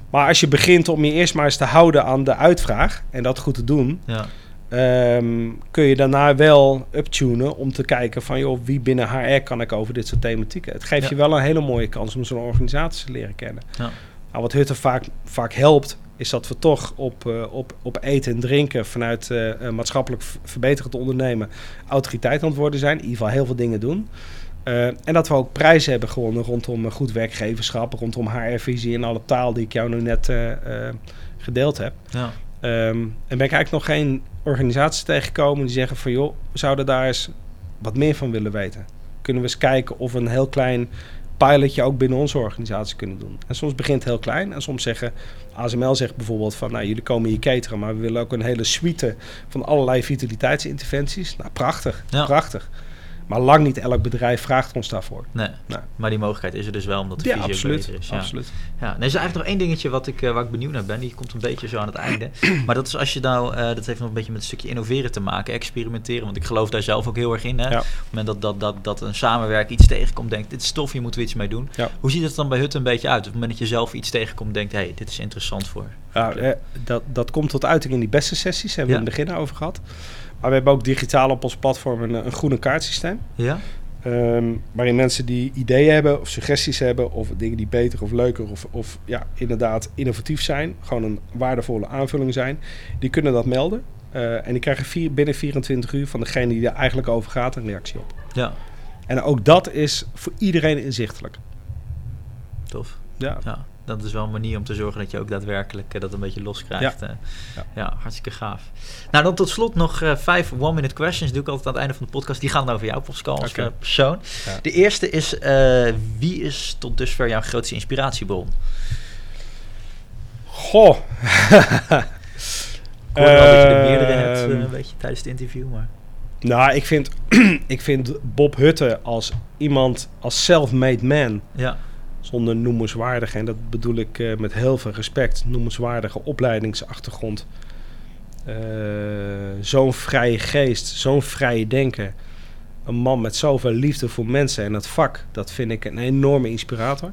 Speaker 1: Maar als je begint om je eerst maar eens te houden aan de uitvraag en dat goed te doen,
Speaker 3: Ja.
Speaker 1: Ehm, kun je daarna wel uptunen om te kijken van, joh, wie binnen HR kan ik over dit soort thematieken. Het geeft
Speaker 3: Ja.
Speaker 1: je wel een hele mooie kans om zo'n organisatie te leren kennen.
Speaker 3: Ja.
Speaker 1: Nou, wat Hutte vaak, vaak helpt, is dat we toch op, eh, op, op eten en drinken vanuit eh, maatschappelijk verbeterend ondernemen autoriteit aan het worden zijn. In ieder geval heel veel dingen doen. Eh, en dat we ook prijzen hebben gewonnen rondom goed werkgeverschap, rondom HR-visie en alle taal die ik jou nu net gedeeld heb.
Speaker 3: Ja.
Speaker 1: Ehm, en ben ik eigenlijk nog geen organisaties tegengekomen die zeggen van joh, we zouden daar eens wat meer van willen weten. Kunnen we eens kijken of we een heel klein pilotje ook binnen onze organisatie kunnen doen. En soms begint het heel klein en soms zeggen ASML zegt bijvoorbeeld van nou jullie komen hier cateren, maar we willen ook een hele suite van allerlei vitaliteitsinterventies. Nou prachtig,
Speaker 3: Ja.
Speaker 1: prachtig. Maar lang niet elk bedrijf vraagt ons daarvoor.
Speaker 3: Nee.
Speaker 1: Nee.
Speaker 3: Maar die mogelijkheid is er dus wel omdat de
Speaker 1: Ja, absoluut.
Speaker 3: beter is. Ja.
Speaker 1: absoluut.
Speaker 3: Ja, nee, er is eigenlijk nog één dingetje wat ik, eh, waar ik benieuwd naar ben. Die komt een beetje zo aan het einde. <clears throat> Maar dat is als je nou, eh, dat heeft nog een beetje met een stukje innoveren te maken, experimenteren. Want ik geloof daar zelf ook heel erg in. Hè?
Speaker 1: Ja.
Speaker 3: Op het moment dat, dat, dat, dat een samenwerk iets tegenkomt, denkt, dit is tof, hier moeten we iets mee doen.
Speaker 1: Ja.
Speaker 3: Hoe ziet het dan bij Hut een beetje uit? Op het moment dat je zelf iets tegenkomt, denkt, hé, hey, dit is interessant voor.
Speaker 1: Ja, eh, dat, dat komt tot uiting in die beste sessies, hebben we in het begin over gehad. Maar we hebben ook digitaal op ons platform een, een groene kaartsysteem.
Speaker 3: Ja?
Speaker 1: Ehm, waarin mensen die ideeën hebben of suggesties hebben of dingen die beter of leuker of, of ja, inderdaad innovatief zijn, gewoon een waardevolle aanvulling zijn, die kunnen dat melden. Eh, en die krijgen vier, binnen 24 uur van degene die er eigenlijk over gaat een reactie op.
Speaker 3: Ja,
Speaker 1: En ook dat is voor iedereen inzichtelijk.
Speaker 3: tof.
Speaker 1: Ja,
Speaker 3: Ja, dat is wel een manier om te zorgen dat je ook daadwerkelijk eh, dat een beetje los krijgt. eh.
Speaker 1: Ja.
Speaker 3: Ja. hartstikke gaaf. Nou, dan tot slot nog eh, vijf one-minute questions. Die doe ik altijd aan het einde van de podcast. Die gaan over jou, Pascal, als persoon.
Speaker 1: Ja.
Speaker 3: De eerste is, wie is tot dusver jouw grootste inspiratiebron?
Speaker 1: Goh.
Speaker 3: Ik hoorde wel dat je er
Speaker 1: Ehm,
Speaker 3: meerdere hebt, eh, een beetje tijdens het interview, maar...
Speaker 1: Nou, ik vind, <clears throat> ik vind Bob Hutte als iemand, als self-made man,
Speaker 3: Ja,
Speaker 1: zonder noemenswaardige, en dat bedoel ik eh, met heel veel respect, noemenswaardige opleidingsachtergrond. Eh, zo'n vrije geest, zo'n vrije denken. Een man met zoveel liefde voor mensen en het vak, dat vind ik een enorme inspirator.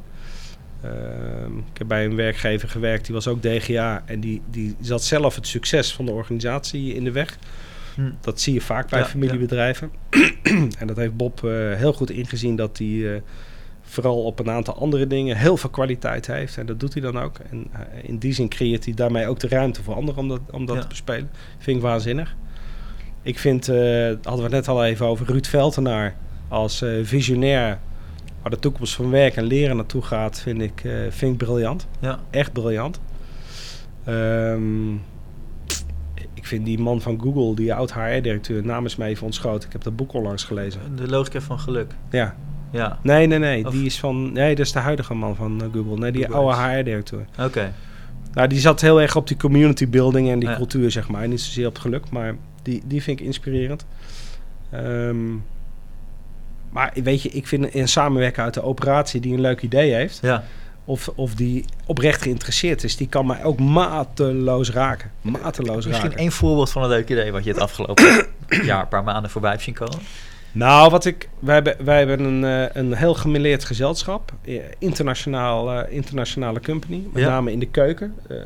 Speaker 1: Ehm, ik heb bij een werkgever gewerkt, die was ook DGA en die, die zat zelf het succes van de organisatie in de weg.
Speaker 3: Hm.
Speaker 1: Dat zie je vaak bij
Speaker 3: Ja,
Speaker 1: familiebedrijven. <clears throat> en dat heeft Bob eh, heel goed ingezien dat hij vooral op een aantal andere dingen heel veel kwaliteit heeft. En dat doet hij dan ook. En eh, in die zin creëert hij daarmee ook de ruimte voor anderen om dat, om dat
Speaker 3: Ja.
Speaker 1: te bespelen. Vind ik waanzinnig. Ik vind, eh hadden we het net al even over, Ruud Veltenaar als eh, visionair waar de toekomst van werk en leren naartoe gaat, vind ik, vind ik briljant.
Speaker 3: ja,
Speaker 1: Echt briljant. Ehm, ik vind die man van Google, die oud HR-directeur, namens mij even ontschoten. Ik heb dat boek onlangs gelezen.
Speaker 3: de logica van geluk.
Speaker 1: Ja.
Speaker 3: Ja,
Speaker 1: Nee, nee, nee.
Speaker 3: Of-
Speaker 1: Die is van. Nee, dat is de huidige man van eh, Google. Nee, die
Speaker 3: Google
Speaker 1: oude HR-directeur.
Speaker 3: oké.
Speaker 1: Nou, die zat heel erg op die community building en die
Speaker 3: Ja.
Speaker 1: cultuur, zeg maar. Niet zozeer op het geluk, maar die, die vind ik inspirerend. Ehm, maar weet je, ik vind een samenwerker uit de operatie die een leuk idee heeft,
Speaker 3: Ja.
Speaker 1: of, of die oprecht geïnteresseerd is, die kan mij ook mateloos raken. Mateloos
Speaker 3: Misschien
Speaker 1: raken.
Speaker 3: één voorbeeld van een leuk idee wat je het afgelopen <coughs> jaar, paar maanden voorbij hebt zien komen.
Speaker 1: Nou, wat ik, wij hebben, wij hebben een, eh, een heel gemêleerd gezelschap. Eh, internationaal, eh, internationale company. Met
Speaker 3: Ja.
Speaker 1: name in de keuken. Eh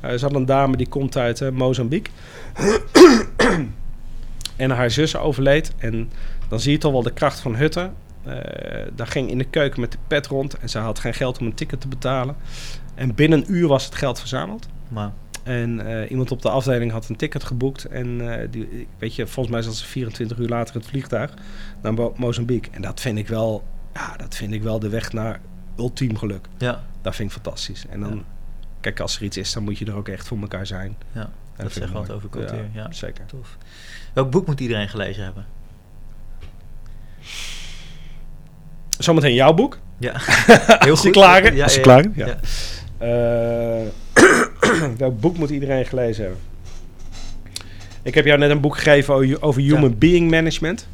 Speaker 1: er zat een dame die komt uit eh, Mozambique. <clears throat> en haar zus overleed. En dan zie je toch wel de kracht van Hutte. Eh daar ging in de keuken met de pet rond. En ze had geen geld om een ticket te betalen. En binnen een uur was het geld verzameld.
Speaker 3: Maar
Speaker 1: En eh, iemand op de afdeling had een ticket geboekt. En eh, die, weet je, volgens mij zat ze 24 uur later in het vliegtuig naar Mo- Mozambique. En dat vind ik wel, ja, dat vind ik wel de weg naar ultiem geluk.
Speaker 3: ja,
Speaker 1: Dat vind ik fantastisch. En dan,
Speaker 3: Ja.
Speaker 1: kijk, als er iets is, dan moet je er ook echt voor elkaar zijn.
Speaker 3: ja.
Speaker 1: En
Speaker 3: dat
Speaker 1: vind
Speaker 3: zegt wat over cultuur. Ja,
Speaker 1: zeker.
Speaker 3: tof. Welk boek moet iedereen gelezen hebben?
Speaker 1: Zometeen jouw boek.
Speaker 3: Ja, <laughs> heel
Speaker 1: Als die klaar is.
Speaker 3: Ja,
Speaker 1: Als die
Speaker 3: ja,
Speaker 1: klaar is,
Speaker 3: ja.
Speaker 1: ja. Eh, <clears throat> welk boek moet iedereen gelezen hebben? Ik heb jou net een boek gegeven over human
Speaker 3: Ja.
Speaker 1: being management.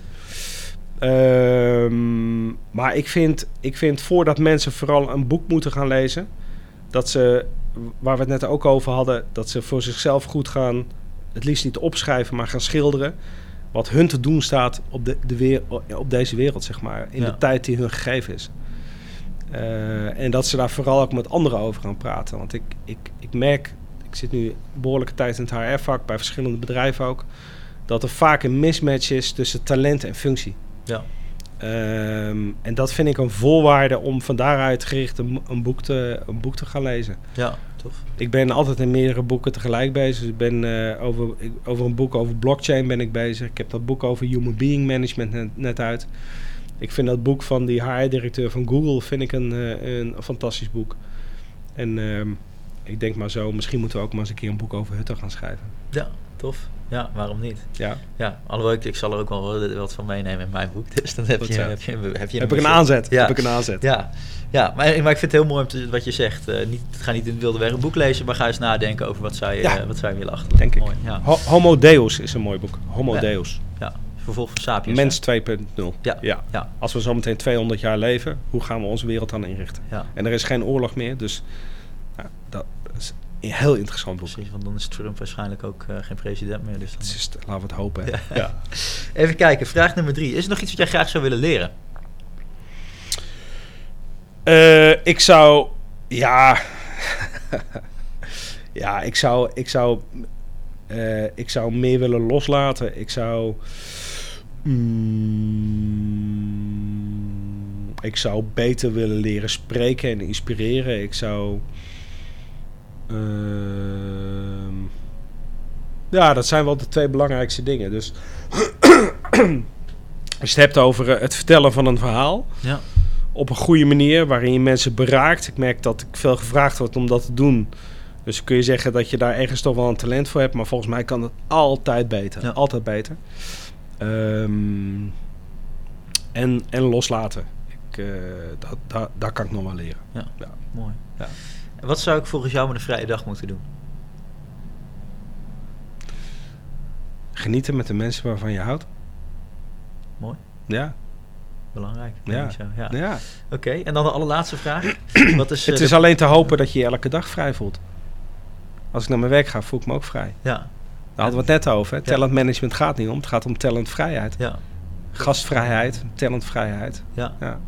Speaker 1: Ehm, maar ik vind, ik vind voordat mensen vooral een boek moeten gaan lezen, dat ze, waar we het net ook over hadden, dat ze voor zichzelf goed gaan, het liefst niet opschrijven, maar gaan schilderen. Wat hun te doen staat op, de, de weer, op deze wereld, zeg maar. In
Speaker 3: Ja.
Speaker 1: de tijd die hun gegeven is. Eh, en dat ze daar vooral ook met anderen over gaan praten. Want ik, ik, ik merk, ik zit nu behoorlijke tijd in het HR-vak, bij verschillende bedrijven ook, dat er vaak een mismatch is tussen talent en functie.
Speaker 3: Ja.
Speaker 1: Ehm, en dat vind ik een voorwaarde om van daaruit gericht een, een, boek te, een boek te gaan lezen.
Speaker 3: ja, tof.
Speaker 1: Ik ben altijd in meerdere boeken tegelijk bezig. Dus ik ben eh, over, ik- over een boek over blockchain ben ik bezig. Ik heb dat boek over human being management net, net uit. Ik vind dat boek van die HR-directeur van Google vind ik een, eh, een fantastisch boek. En ehm, ik denk maar zo, misschien moeten we ook maar eens een keer een boek over Hutten gaan schrijven.
Speaker 3: Ja, tof. Ja, waarom niet?
Speaker 1: Ja,
Speaker 3: Ja, alhoewel ik, ik zal er ook wel wat van meenemen in mijn boek. <laughs> Dus dan heb je, heb je, heb je
Speaker 1: heb ik een aanzet.
Speaker 3: Ja.
Speaker 1: Heb ik een aanzet.
Speaker 3: Ja, ja maar, maar ik vind het heel mooi te- wat je zegt. Eh, niet, ga niet in de wilde weg een boek lezen, maar ga eens nadenken over wat
Speaker 1: Ja.
Speaker 3: eh, wat je willen achterlaten.
Speaker 1: Denk ik.
Speaker 3: Mooi, ja.
Speaker 1: Ho- Homo Deus is een mooi boek. Homo
Speaker 3: Ja.
Speaker 1: Deus.
Speaker 3: Vervolg van Sapiens.
Speaker 1: Mens 2.0.
Speaker 3: Ja.
Speaker 1: ja.
Speaker 3: Ja,
Speaker 1: Als we zometeen 200 jaar leven, hoe gaan we onze wereld dan inrichten?
Speaker 3: ja,
Speaker 1: En er is geen oorlog meer, dus dat is een heel interessant boek.
Speaker 3: precies. Want dan is Trump waarschijnlijk ook eh, geen president meer. Dus dan...
Speaker 1: Laten we het hopen. Hè?
Speaker 3: Ja.
Speaker 1: Ja. <laughs>
Speaker 3: Even kijken, vraag nummer drie. Is er nog iets wat jij graag zou willen leren?
Speaker 1: Eh, ik zou, ja, <laughs> ja, ik zou, ik zou, eh, ik zou meer willen loslaten. Ik zou, mm, ik zou beter willen leren spreken en inspireren. Ik zou, ehm, ja, dat zijn wel de twee belangrijkste dingen. Dus <clears throat> als je het hebt over eh, het vertellen van een verhaal
Speaker 3: Ja,
Speaker 1: op een goede manier waarin je mensen beraakt. Ik merk dat ik veel gevraagd word om dat te doen. Dus kun je zeggen dat je daar ergens toch wel een talent voor hebt, maar volgens mij kan het altijd beter.
Speaker 3: Ja.
Speaker 1: Altijd beter. Ehm, en, en loslaten. Ik, eh, dat, dat, daar kan ik nog wel leren.
Speaker 3: ja.
Speaker 1: Ja.
Speaker 3: mooi.
Speaker 1: Ja.
Speaker 3: En wat zou ik volgens jou met een vrije dag moeten doen?
Speaker 1: Genieten met de mensen waarvan je houdt.
Speaker 3: Mooi,
Speaker 1: Ja,
Speaker 3: belangrijk.
Speaker 1: Ja.
Speaker 3: denk ik zo, ja.
Speaker 1: ja.
Speaker 3: Oké, en dan de allerlaatste vraag. <clears throat> Wat is, eh,
Speaker 1: Het is
Speaker 3: de-
Speaker 1: alleen te hopen dat je je elke dag vrij voelt. Als ik naar mijn werk ga, voel ik me ook vrij.
Speaker 3: Ja,
Speaker 1: Daar hadden we het net over. Talentmanagement gaat niet om. Het gaat om talentvrijheid.
Speaker 3: ja,
Speaker 1: Gastvrijheid, talentvrijheid.
Speaker 3: ja.
Speaker 1: Ja.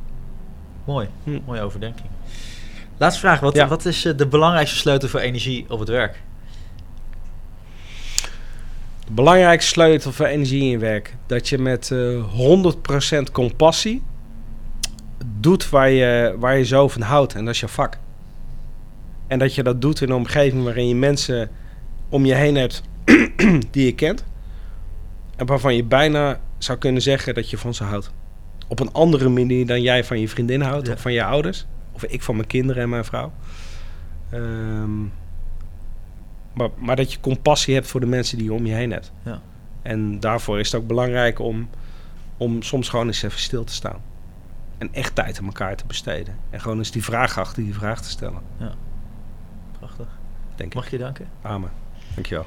Speaker 3: Mooi,
Speaker 1: Hm.
Speaker 3: mooie overdenking. Laatste vraag. Wat,
Speaker 1: Ja.
Speaker 3: wat is eh, de belangrijkste sleutel voor energie op het werk?
Speaker 1: De belangrijkste sleutel voor energie in je werk. Dat je met eh 100% compassie doet waar je, waar je zo van houdt. En dat is je vak. En dat je dat doet in een omgeving waarin je mensen om je heen hebt <clears throat> die je kent. En waarvan je bijna zou kunnen zeggen dat je van ze houdt. Op een andere manier dan jij van je vriendin houdt
Speaker 3: Ja.
Speaker 1: of van je ouders. Of ik van mijn kinderen en mijn vrouw. Ehm, maar, maar dat je compassie hebt voor de mensen die je om je heen hebt.
Speaker 3: Ja.
Speaker 1: En daarvoor is het ook belangrijk om, om soms gewoon eens even stil te staan. En echt tijd aan elkaar te besteden. En gewoon eens die vraag achter die vraag te stellen.
Speaker 3: Prachtig.
Speaker 1: Denk
Speaker 3: Mag ik je danken?
Speaker 1: Amen. Dankjewel.